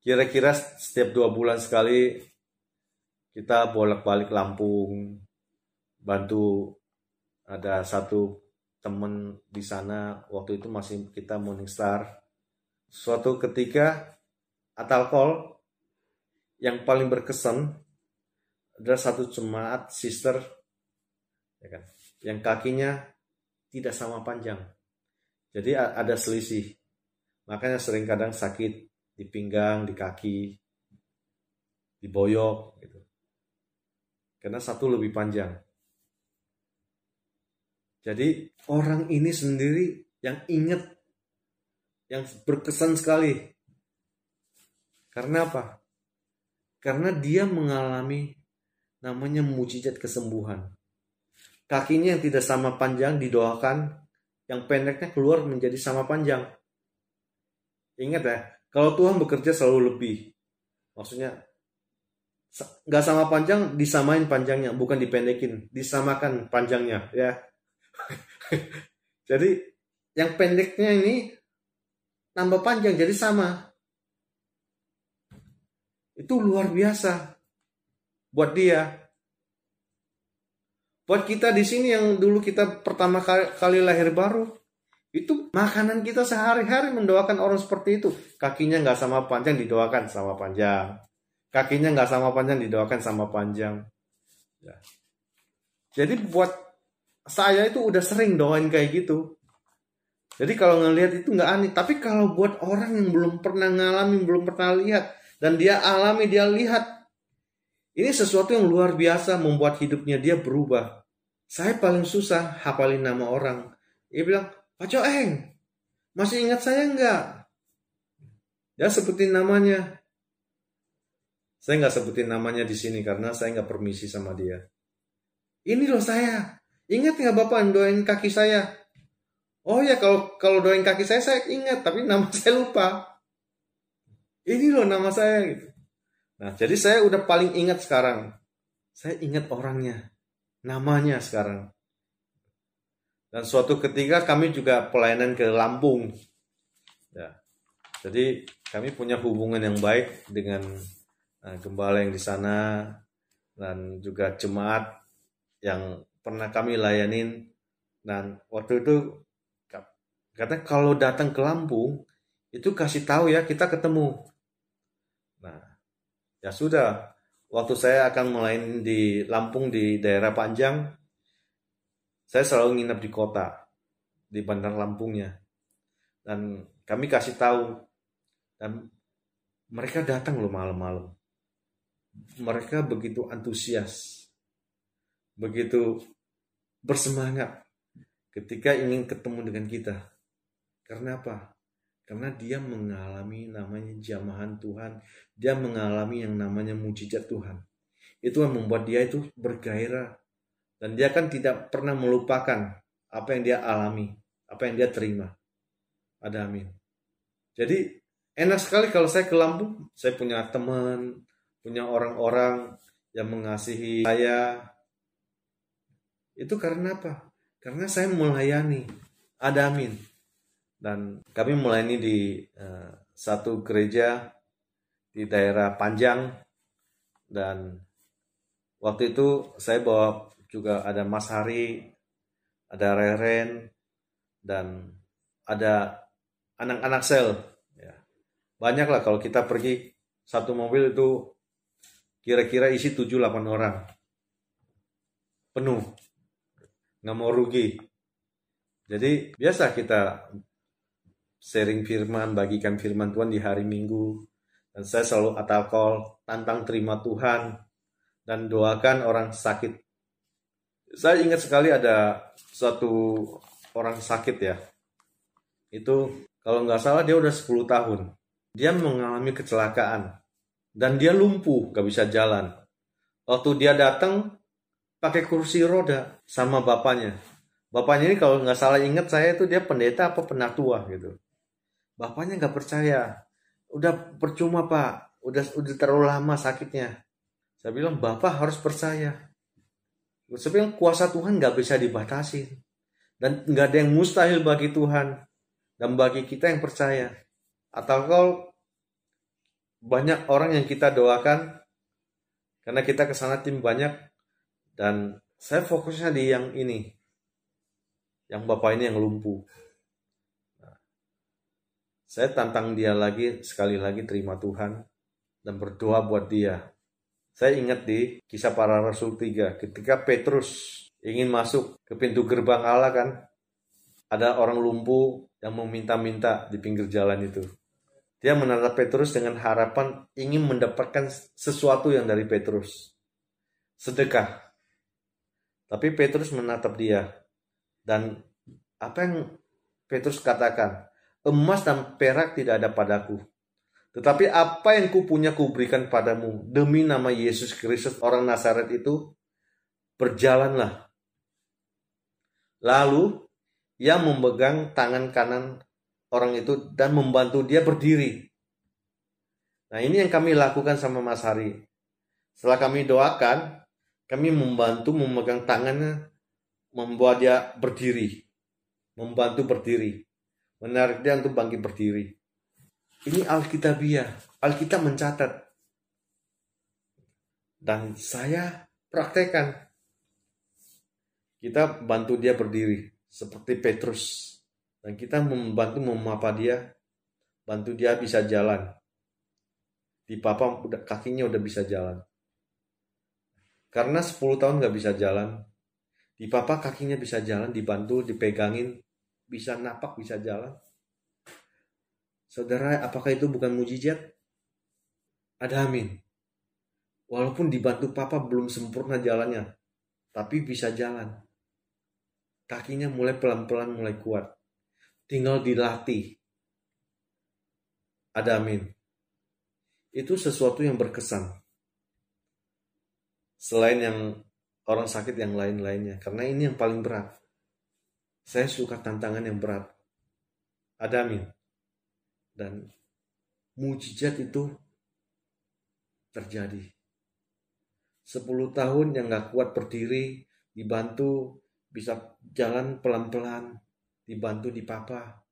kira-kira setiap dua bulan sekali kita bolak-balik Lampung bantu ada satu teman di sana waktu itu masih kita Morning Star. Suatu ketika Atalkol yang paling berkesan adalah satu jemaat sister ya kan, yang kakinya tidak sama panjang. Jadi ada selisih. Makanya sering kadang sakit di pinggang, di kaki, di boyok gitu. Karena satu lebih panjang. Jadi orang ini sendiri yang ingat, yang berkesan sekali. Karena apa? Karena dia mengalami namanya mujizat kesembuhan. Kakinya yang tidak sama panjang didoakan, yang pendeknya keluar menjadi sama panjang. Ingat ya, kalau Tuhan bekerja selalu lebih. Maksudnya nggak sama panjang disamain panjangnya bukan dipendekin disamakan panjangnya ya jadi yang pendeknya ini tambah panjang jadi sama. Itu luar biasa buat dia. Buat kita di sini yang dulu kita pertama kali, lahir baru, itu makanan kita sehari-hari mendoakan orang seperti itu. Kakinya nggak sama panjang didoakan sama panjang. Kakinya nggak sama panjang didoakan sama panjang. Ya. Jadi buat saya itu udah sering doain kayak gitu. Jadi kalau ngelihat itu nggak aneh. Tapi kalau buat orang yang belum pernah ngalamin, belum pernah lihat, dan dia alami, dia lihat, ini sesuatu yang luar biasa membuat hidupnya dia berubah. Saya paling susah hafalin nama orang. Dia bilang, Pak Joeng, masih ingat saya nggak? Ya sebutin namanya. Saya nggak sebutin namanya di sini karena saya nggak permisi sama dia. Ini loh saya. Ingat nggak Bapak doain kaki saya? Oh ya kalau kalau doain kaki saya saya ingat tapi nama saya lupa. Ini loh nama saya gitu. Nah, jadi saya udah paling ingat sekarang. Saya ingat orangnya, namanya sekarang. Dan suatu ketika kami juga pelayanan ke Lampung. Ya. Jadi kami punya hubungan yang baik dengan uh, gembala yang di sana dan juga jemaat yang pernah kami layanin dan waktu itu kata kalau datang ke Lampung itu kasih tahu ya kita ketemu. Ya sudah. Waktu saya akan melayani di Lampung di daerah Panjang, saya selalu nginep di kota, di Bandar Lampungnya. Dan kami kasih tahu dan mereka datang loh malam-malam. Mereka begitu antusias begitu bersemangat ketika ingin ketemu dengan kita. Karena apa? Karena dia mengalami namanya jamahan Tuhan. Dia mengalami yang namanya mujizat Tuhan. Itu yang membuat dia itu bergairah. Dan dia kan tidak pernah melupakan apa yang dia alami. Apa yang dia terima. Ada amin. Jadi enak sekali kalau saya ke Lampung. Saya punya teman, punya orang-orang yang mengasihi saya, itu karena apa? Karena saya melayani. Ada amin. Dan kami melayani di uh, satu gereja di daerah Panjang. Dan waktu itu saya bawa juga ada Mas Hari, ada Reren, dan ada anak-anak sel. Ya. Banyak lah kalau kita pergi satu mobil itu kira-kira isi 7-8 orang. Penuh nggak mau rugi. Jadi biasa kita sharing firman, bagikan firman Tuhan di hari Minggu. Dan saya selalu atakol, tantang terima Tuhan, dan doakan orang sakit. Saya ingat sekali ada satu orang sakit ya. Itu kalau nggak salah dia udah 10 tahun. Dia mengalami kecelakaan. Dan dia lumpuh, gak bisa jalan. Waktu dia datang, pakai kursi roda sama bapaknya. Bapaknya ini kalau nggak salah ingat saya itu dia pendeta apa penatua gitu. Bapaknya nggak percaya. Udah percuma pak, udah udah terlalu lama sakitnya. Saya bilang bapak harus percaya. Saya bilang kuasa Tuhan nggak bisa dibatasi dan nggak ada yang mustahil bagi Tuhan dan bagi kita yang percaya. Atau kalau banyak orang yang kita doakan karena kita ke sana tim banyak dan saya fokusnya di yang ini. yang bapak ini yang lumpuh. Saya tantang dia lagi, sekali lagi terima Tuhan, dan berdoa buat dia. Saya ingat di kisah para rasul 3, ketika Petrus ingin masuk ke pintu gerbang Allah kan, ada orang lumpuh yang meminta-minta di pinggir jalan itu. Dia menatap Petrus dengan harapan ingin mendapatkan sesuatu yang dari Petrus. Sedekah. Tapi Petrus menatap dia. Dan apa yang Petrus katakan? Emas dan perak tidak ada padaku. Tetapi apa yang kupunya kuberikan padamu. Demi nama Yesus Kristus orang Nazaret itu. Berjalanlah. Lalu ia memegang tangan kanan orang itu dan membantu dia berdiri. Nah ini yang kami lakukan sama Mas Hari. Setelah kami doakan, kami membantu memegang tangannya, membuat dia berdiri. Membantu berdiri. Menarik dia untuk bangkit berdiri. Ini Alkitabiah. Alkitab mencatat. Dan saya praktekkan. Kita bantu dia berdiri. Seperti Petrus dan kita membantu memapa dia, bantu dia bisa jalan. Di papa udah, kakinya udah bisa jalan. Karena 10 tahun nggak bisa jalan, di papa kakinya bisa jalan, dibantu, dipegangin, bisa napak, bisa jalan. Saudara, apakah itu bukan mujizat? Ada amin. Walaupun dibantu papa belum sempurna jalannya, tapi bisa jalan. Kakinya mulai pelan-pelan mulai kuat tinggal dilatih. Ada amin. Itu sesuatu yang berkesan. Selain yang orang sakit yang lain-lainnya. Karena ini yang paling berat. Saya suka tantangan yang berat. Ada amin. Dan mujizat itu terjadi. Sepuluh tahun yang gak kuat berdiri, dibantu, bisa jalan pelan-pelan, dibantu di papa.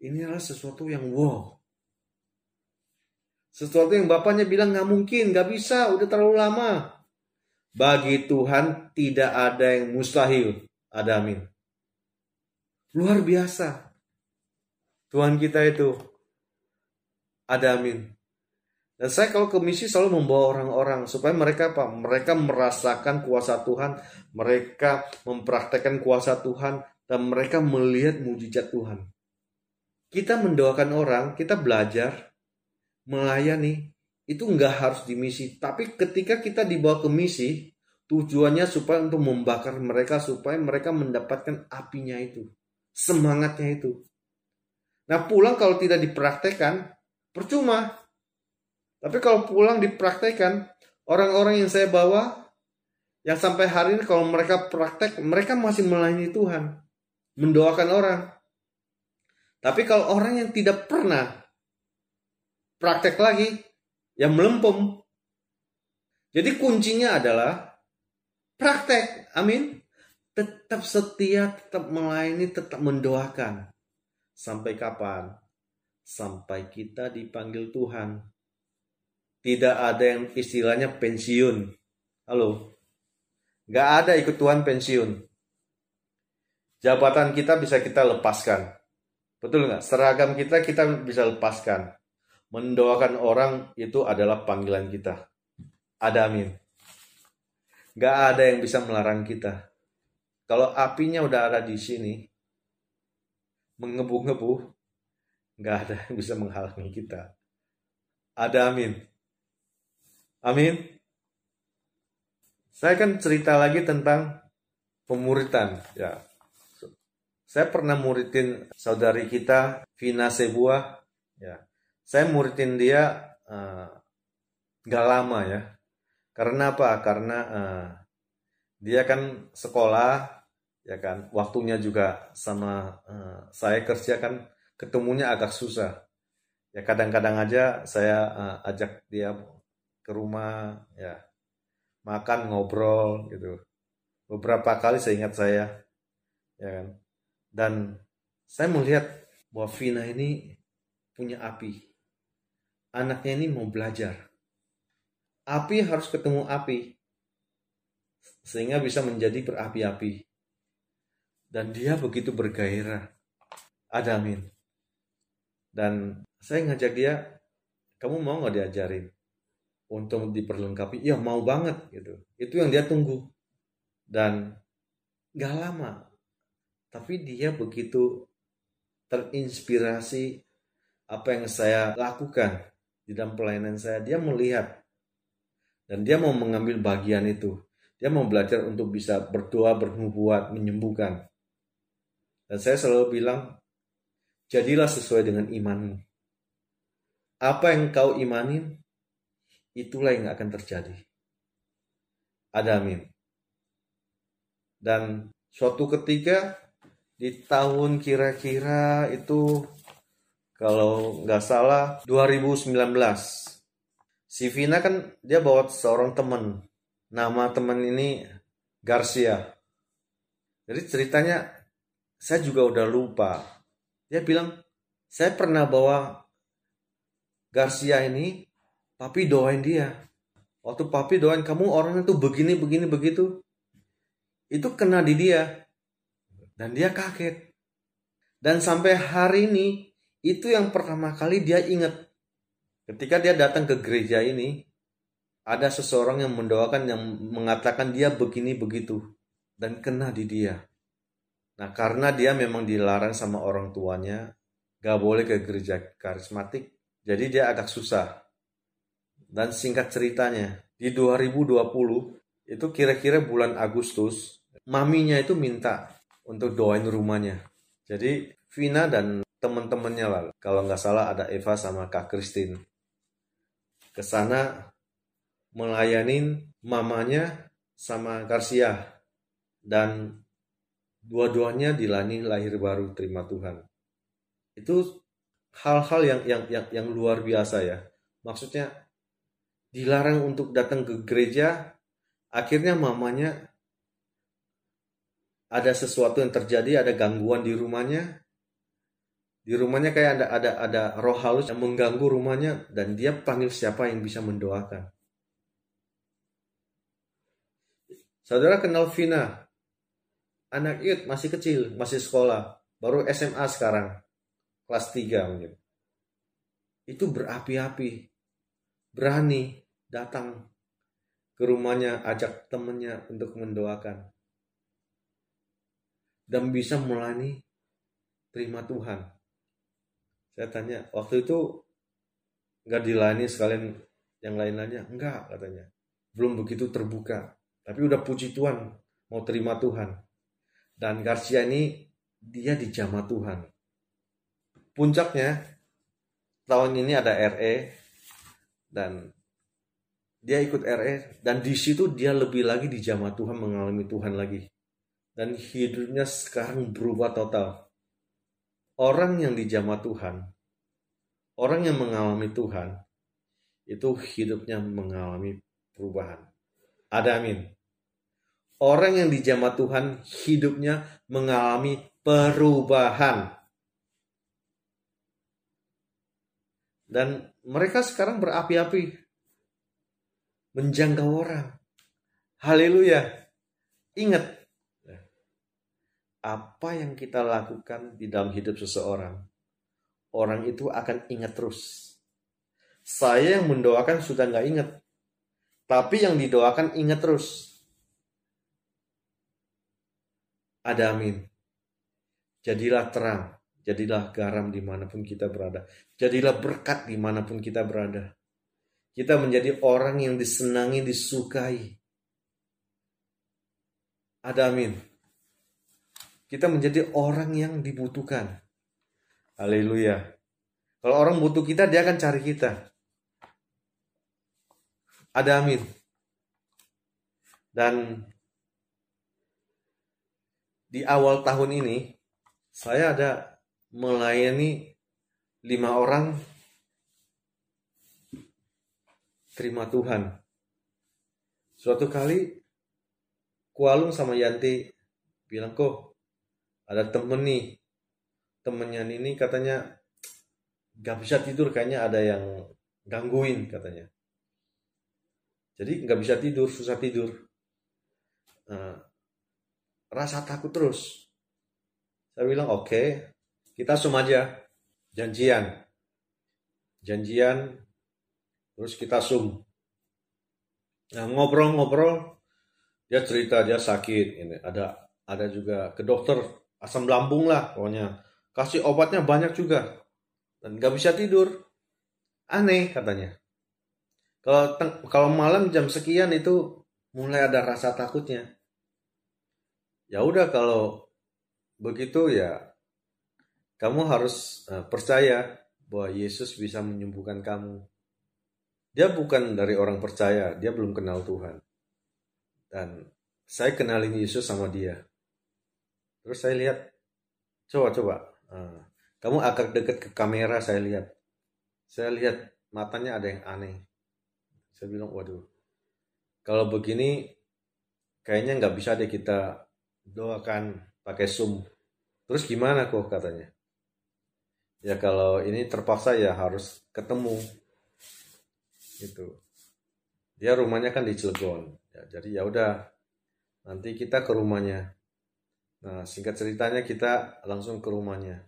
Ini adalah sesuatu yang wow. Sesuatu yang bapaknya bilang nggak mungkin, nggak bisa, udah terlalu lama. Bagi Tuhan tidak ada yang mustahil. Ada amin. Luar biasa. Tuhan kita itu. Ada amin. Dan saya kalau ke misi selalu membawa orang-orang supaya mereka apa? Mereka merasakan kuasa Tuhan, mereka mempraktekkan kuasa Tuhan, dan mereka melihat mujizat Tuhan. Kita mendoakan orang, kita belajar, melayani, itu nggak harus di misi. Tapi ketika kita dibawa ke misi, tujuannya supaya untuk membakar mereka, supaya mereka mendapatkan apinya itu, semangatnya itu. Nah pulang kalau tidak dipraktekkan, percuma tapi kalau pulang dipraktekkan, orang-orang yang saya bawa, yang sampai hari ini kalau mereka praktek, mereka masih melayani Tuhan. Mendoakan orang. Tapi kalau orang yang tidak pernah praktek lagi, yang melempem. Jadi kuncinya adalah praktek. Amin. Tetap setia, tetap melayani, tetap mendoakan. Sampai kapan? Sampai kita dipanggil Tuhan tidak ada yang istilahnya pensiun. Halo. Gak ada ikut Tuhan pensiun. Jabatan kita bisa kita lepaskan. Betul nggak? Seragam kita kita bisa lepaskan. Mendoakan orang itu adalah panggilan kita. Ada amin. Gak ada yang bisa melarang kita. Kalau apinya udah ada di sini, mengebu-ngebu, gak ada yang bisa menghalangi kita. Ada amin. Amin. Saya akan cerita lagi tentang pemuritan. Ya, saya pernah muridin saudari kita Vina Sebuah. Ya, saya muridin dia uh, gak lama ya. Karena apa? Karena uh, dia kan sekolah, ya kan. Waktunya juga sama uh, saya kerja kan ketemunya agak susah. Ya kadang-kadang aja saya uh, ajak dia ke rumah ya makan ngobrol gitu beberapa kali saya ingat saya ya kan dan saya melihat bahwa Vina ini punya api anaknya ini mau belajar api harus ketemu api sehingga bisa menjadi berapi-api Dan dia begitu bergairah. Ada amin. Dan saya ngajak dia, kamu mau nggak diajarin? Untuk diperlengkapi, ya mau banget gitu. Itu yang dia tunggu. Dan gak lama, tapi dia begitu terinspirasi apa yang saya lakukan di dalam pelayanan saya. Dia melihat dan dia mau mengambil bagian itu. Dia mau belajar untuk bisa berdoa, bernubuat, menyembuhkan. Dan saya selalu bilang, jadilah sesuai dengan imanmu. Apa yang kau imanin, itulah yang akan terjadi. Ada amin. Dan suatu ketika di tahun kira-kira itu kalau nggak salah 2019 Si Vina kan dia bawa seorang teman. Nama teman ini Garcia. Jadi ceritanya saya juga udah lupa. Dia bilang, saya pernah bawa Garcia ini, papi doain dia. Waktu papi doain kamu orang itu begini, begini, begitu. Itu kena di dia. Dan dia kaget. Dan sampai hari ini, itu yang pertama kali dia ingat Ketika dia datang ke gereja ini, ada seseorang yang mendoakan yang mengatakan dia begini begitu dan kena di dia. Nah, karena dia memang dilarang sama orang tuanya, gak boleh ke gereja karismatik, jadi dia agak susah. Dan singkat ceritanya, di 2020 itu kira-kira bulan Agustus, maminya itu minta untuk doain rumahnya. Jadi Vina dan teman-temannya lah, kalau nggak salah ada Eva sama Kak Christine ke sana melayani mamanya sama Garcia dan dua-duanya dilani lahir baru terima Tuhan. Itu hal-hal yang yang yang yang luar biasa ya. Maksudnya dilarang untuk datang ke gereja, akhirnya mamanya ada sesuatu yang terjadi, ada gangguan di rumahnya, di rumahnya kayak ada ada ada roh halus yang mengganggu rumahnya dan dia panggil siapa yang bisa mendoakan. Saudara kenal Vina, anak itu masih kecil, masih sekolah, baru SMA sekarang, kelas 3 mungkin. Itu berapi-api, berani datang ke rumahnya, ajak temennya untuk mendoakan. Dan bisa melayani terima Tuhan. Saya tanya, waktu itu nggak dilayani sekalian yang lain-lainnya? Enggak, katanya. Belum begitu terbuka. Tapi udah puji Tuhan, mau terima Tuhan. Dan Garcia ini, dia dijamah Tuhan. Puncaknya, tahun ini ada RE, dan dia ikut RE, dan di situ dia lebih lagi dijamah Tuhan, mengalami Tuhan lagi. Dan hidupnya sekarang berubah total orang yang dijamah Tuhan, orang yang mengalami Tuhan, itu hidupnya mengalami perubahan. Ada amin. Orang yang dijamah Tuhan, hidupnya mengalami perubahan. Dan mereka sekarang berapi-api. Menjangkau orang. Haleluya. Ingat, apa yang kita lakukan di dalam hidup seseorang, orang itu akan ingat terus. Saya yang mendoakan sudah nggak ingat, tapi yang didoakan ingat terus. Ada amin. Jadilah terang, jadilah garam di mana pun kita berada. Jadilah berkat di mana pun kita berada. Kita menjadi orang yang disenangi, disukai. Ada amin kita menjadi orang yang dibutuhkan. Haleluya. Kalau orang butuh kita, dia akan cari kita. Ada amin. Dan di awal tahun ini, saya ada melayani lima orang terima Tuhan. Suatu kali, Kualung sama Yanti bilang, kok ada temen nih temennya ini katanya gak bisa tidur kayaknya ada yang gangguin katanya jadi nggak bisa tidur susah tidur nah, rasa takut terus Saya bilang oke, okay, kita sum aja. Janjian. Janjian, terus kita sum. Nah, ngobrol-ngobrol, dia cerita dia sakit. Ini ada ada juga ke dokter asam lambung lah pokoknya. Kasih obatnya banyak juga. Dan nggak bisa tidur. Aneh katanya. Kalau kalau malam jam sekian itu mulai ada rasa takutnya. Ya udah kalau begitu ya kamu harus uh, percaya bahwa Yesus bisa menyembuhkan kamu. Dia bukan dari orang percaya, dia belum kenal Tuhan. Dan saya kenalin Yesus sama dia. Terus saya lihat, coba-coba, uh, kamu agak dekat ke kamera saya lihat. Saya lihat matanya ada yang aneh. Saya bilang, waduh, kalau begini kayaknya nggak bisa deh kita doakan pakai Zoom. Terus gimana kok katanya? Ya kalau ini terpaksa ya harus ketemu. Itu. Dia rumahnya kan di Cilegon. Ya, jadi ya udah nanti kita ke rumahnya. Nah, singkat ceritanya kita langsung ke rumahnya.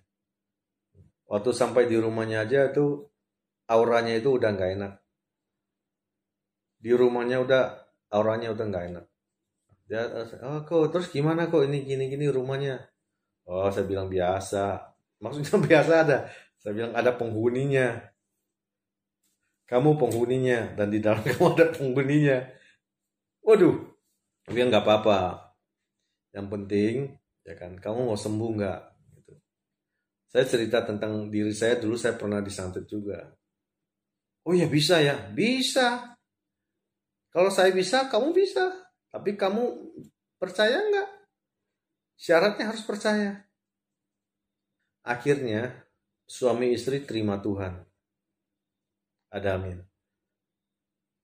Waktu sampai di rumahnya aja tuh auranya itu udah nggak enak. Di rumahnya udah auranya udah nggak enak. Dia oh kok terus gimana kok ini gini gini rumahnya? Oh saya bilang biasa. Maksudnya biasa ada. Saya bilang ada penghuninya. Kamu penghuninya dan di dalam kamu ada penghuninya. Waduh dia nggak apa-apa. Yang penting ya kan kamu mau sembuh nggak gitu. saya cerita tentang diri saya dulu saya pernah disantet juga oh ya bisa ya bisa kalau saya bisa kamu bisa tapi kamu percaya nggak? Syaratnya harus percaya. Akhirnya suami istri terima Tuhan. Ada amin.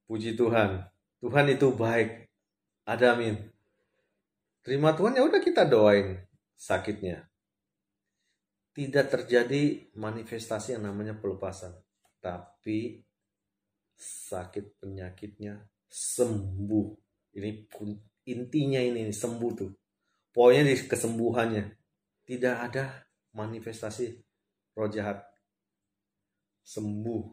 Puji Tuhan. Tuhan itu baik. Ada amin. Terima Tuhan ya udah kita doain sakitnya. Tidak terjadi manifestasi yang namanya pelepasan. Tapi sakit penyakitnya sembuh. Ini intinya ini sembuh tuh. Pokoknya di kesembuhannya. Tidak ada manifestasi roh jahat. Sembuh.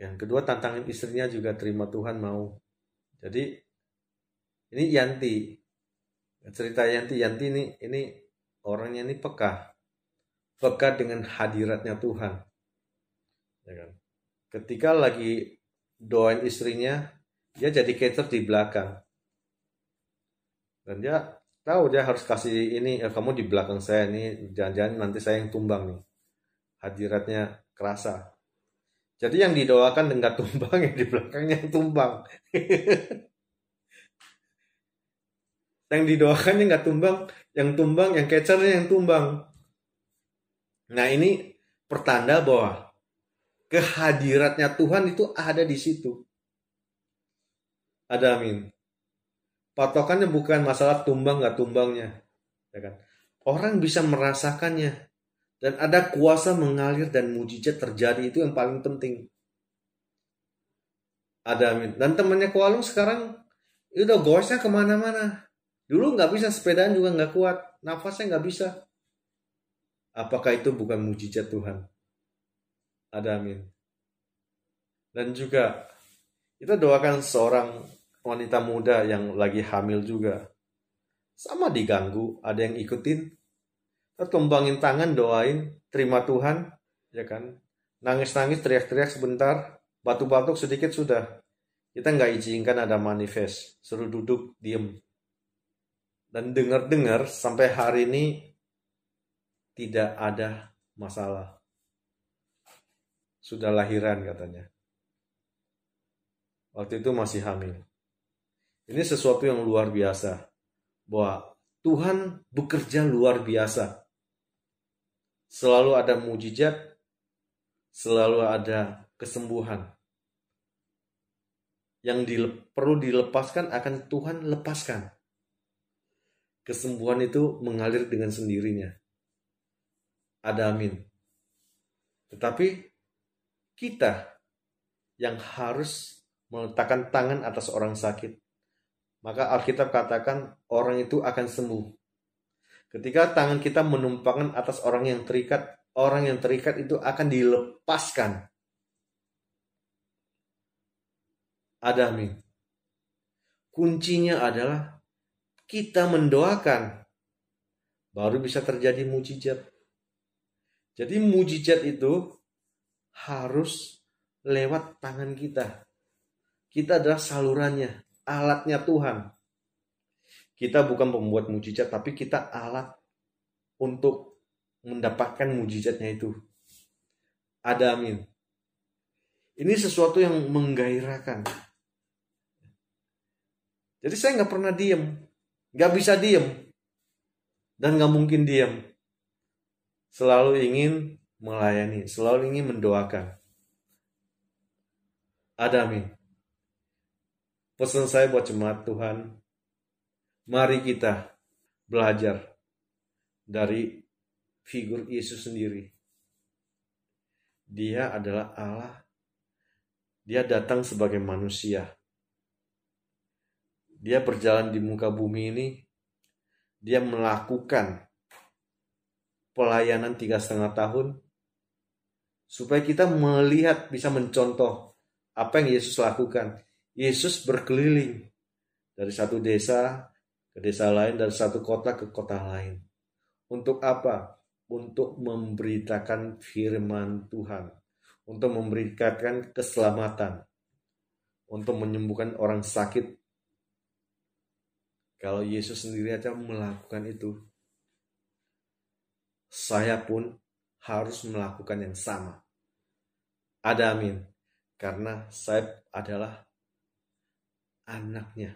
Yang kedua tantangan istrinya juga terima Tuhan mau. Jadi ini Yanti cerita Yanti Yanti ini ini orangnya ini peka. Peka dengan hadiratnya Tuhan. Ya kan? Ketika lagi doain istrinya dia jadi cater di belakang. Dan dia tahu dia harus kasih ini eh, kamu di belakang saya ini jangan-jangan nanti saya yang tumbang nih. Hadiratnya kerasa. Jadi yang didoakan dengan tumbang yang di belakangnya tumbang yang didoakannya nggak tumbang yang tumbang yang kecernya yang tumbang nah ini pertanda bahwa kehadiratnya Tuhan itu ada di situ ada amin. Patokannya bukan masalah tumbang nggak tumbangnya. Ya kan? Orang bisa merasakannya. Dan ada kuasa mengalir dan mujizat terjadi. Itu yang paling penting. Ada amin. Dan temannya Kualung sekarang itu udah gosnya ke mana-mana. Dulu nggak bisa sepedaan juga nggak kuat. Nafasnya nggak bisa. Apakah itu bukan mujizat Tuhan? Ada amin. Dan juga kita doakan seorang wanita muda yang lagi hamil juga. Sama diganggu, ada yang ikutin. Tertumbangin tangan, doain, terima Tuhan, ya kan. Nangis-nangis, teriak-teriak sebentar, batuk-batuk sedikit sudah. Kita nggak izinkan ada manifest, suruh duduk, diem. Dan dengar-dengar sampai hari ini tidak ada masalah. Sudah lahiran katanya. Waktu itu masih hamil. Ini sesuatu yang luar biasa. Bahwa Tuhan bekerja luar biasa. Selalu ada mujizat, selalu ada kesembuhan. Yang dile perlu dilepaskan akan Tuhan lepaskan. Kesembuhan itu mengalir dengan sendirinya. Ada amin. Tetapi kita yang harus meletakkan tangan atas orang sakit maka Alkitab katakan orang itu akan sembuh. Ketika tangan kita menumpangkan atas orang yang terikat, orang yang terikat itu akan dilepaskan. Ada amin. Kuncinya adalah kita mendoakan. Baru bisa terjadi mujizat. Jadi mujizat itu harus lewat tangan kita. Kita adalah salurannya, alatnya Tuhan. Kita bukan pembuat mujizat, tapi kita alat untuk mendapatkan mujizatnya itu. Ada amin. Ini sesuatu yang menggairahkan. Jadi saya nggak pernah diem, nggak bisa diem, dan nggak mungkin diem. Selalu ingin melayani, selalu ingin mendoakan. Ada amin. Pesan saya buat jemaat Tuhan, Mari kita belajar dari figur Yesus sendiri. Dia adalah Allah. Dia datang sebagai manusia. Dia berjalan di muka bumi ini. Dia melakukan pelayanan tiga setengah tahun supaya kita melihat bisa mencontoh apa yang Yesus lakukan. Yesus berkeliling dari satu desa ke desa lain dari satu kota ke kota lain. Untuk apa? Untuk memberitakan firman Tuhan. Untuk memberikan keselamatan. Untuk menyembuhkan orang sakit. Kalau Yesus sendiri aja melakukan itu, saya pun harus melakukan yang sama. Ada amin. Karena saya adalah anaknya.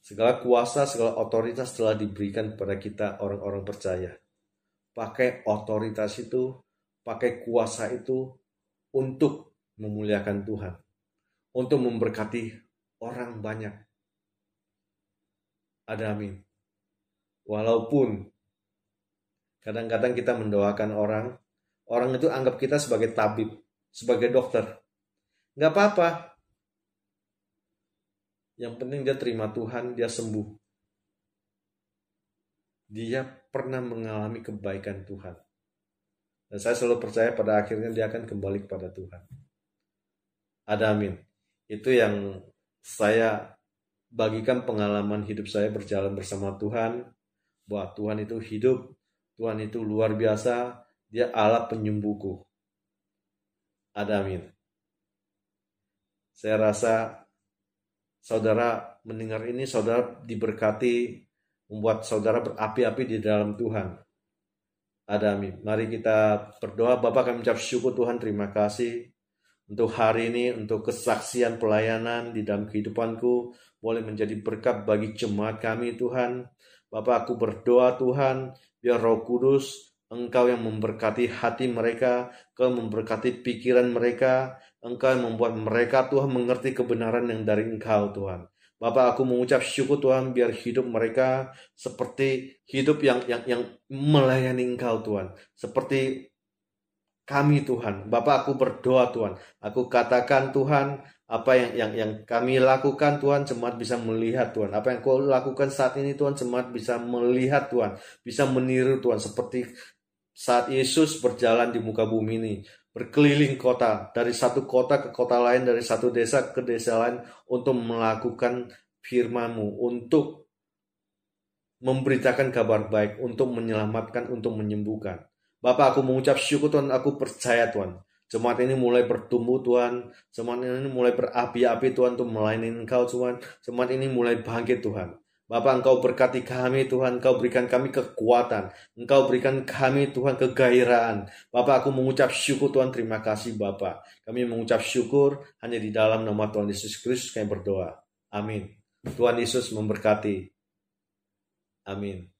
Segala kuasa, segala otoritas telah diberikan kepada kita orang-orang percaya. Pakai otoritas itu, pakai kuasa itu untuk memuliakan Tuhan. Untuk memberkati orang banyak. Ada amin. Walaupun kadang-kadang kita mendoakan orang, orang itu anggap kita sebagai tabib, sebagai dokter. Nggak apa-apa, yang penting dia terima Tuhan, dia sembuh. Dia pernah mengalami kebaikan Tuhan. Dan saya selalu percaya pada akhirnya dia akan kembali kepada Tuhan. Ada amin. Itu yang saya bagikan pengalaman hidup saya berjalan bersama Tuhan. Bahwa Tuhan itu hidup. Tuhan itu luar biasa. Dia Allah penyembuhku. Ada amin. Saya rasa saudara mendengar ini, saudara diberkati, membuat saudara berapi-api di dalam Tuhan. Ada amin. Mari kita berdoa. Bapak kami ucap syukur Tuhan, terima kasih untuk hari ini, untuk kesaksian pelayanan di dalam kehidupanku, boleh menjadi berkat bagi jemaat kami Tuhan. Bapak aku berdoa Tuhan, biar roh kudus Engkau yang memberkati hati mereka, Engkau memberkati pikiran mereka, Engkau yang membuat mereka Tuhan mengerti kebenaran yang dari Engkau Tuhan. Bapak aku mengucap syukur Tuhan biar hidup mereka seperti hidup yang yang yang melayani Engkau Tuhan. Seperti kami Tuhan. Bapak aku berdoa Tuhan. Aku katakan Tuhan apa yang yang yang kami lakukan Tuhan jemaat bisa melihat Tuhan. Apa yang kau lakukan saat ini Tuhan jemaat bisa melihat Tuhan. Bisa meniru Tuhan seperti saat Yesus berjalan di muka bumi ini, berkeliling kota, dari satu kota ke kota lain, dari satu desa ke desa lain, untuk melakukan firman-Mu, untuk memberitakan kabar baik, untuk menyelamatkan, untuk menyembuhkan. Bapak, aku mengucap syukur Tuhan, aku percaya Tuhan. Jemaat ini mulai bertumbuh Tuhan. Jemaat ini mulai berapi-api Tuhan untuk melayani Engkau Tuhan. Jemaat ini mulai bangkit Tuhan. Bapak Engkau berkati kami Tuhan, Engkau berikan kami kekuatan, Engkau berikan kami Tuhan kegairaan. Bapak aku mengucap syukur Tuhan, terima kasih Bapak. Kami mengucap syukur hanya di dalam nama Tuhan Yesus Kristus kami berdoa. Amin. Tuhan Yesus memberkati. Amin.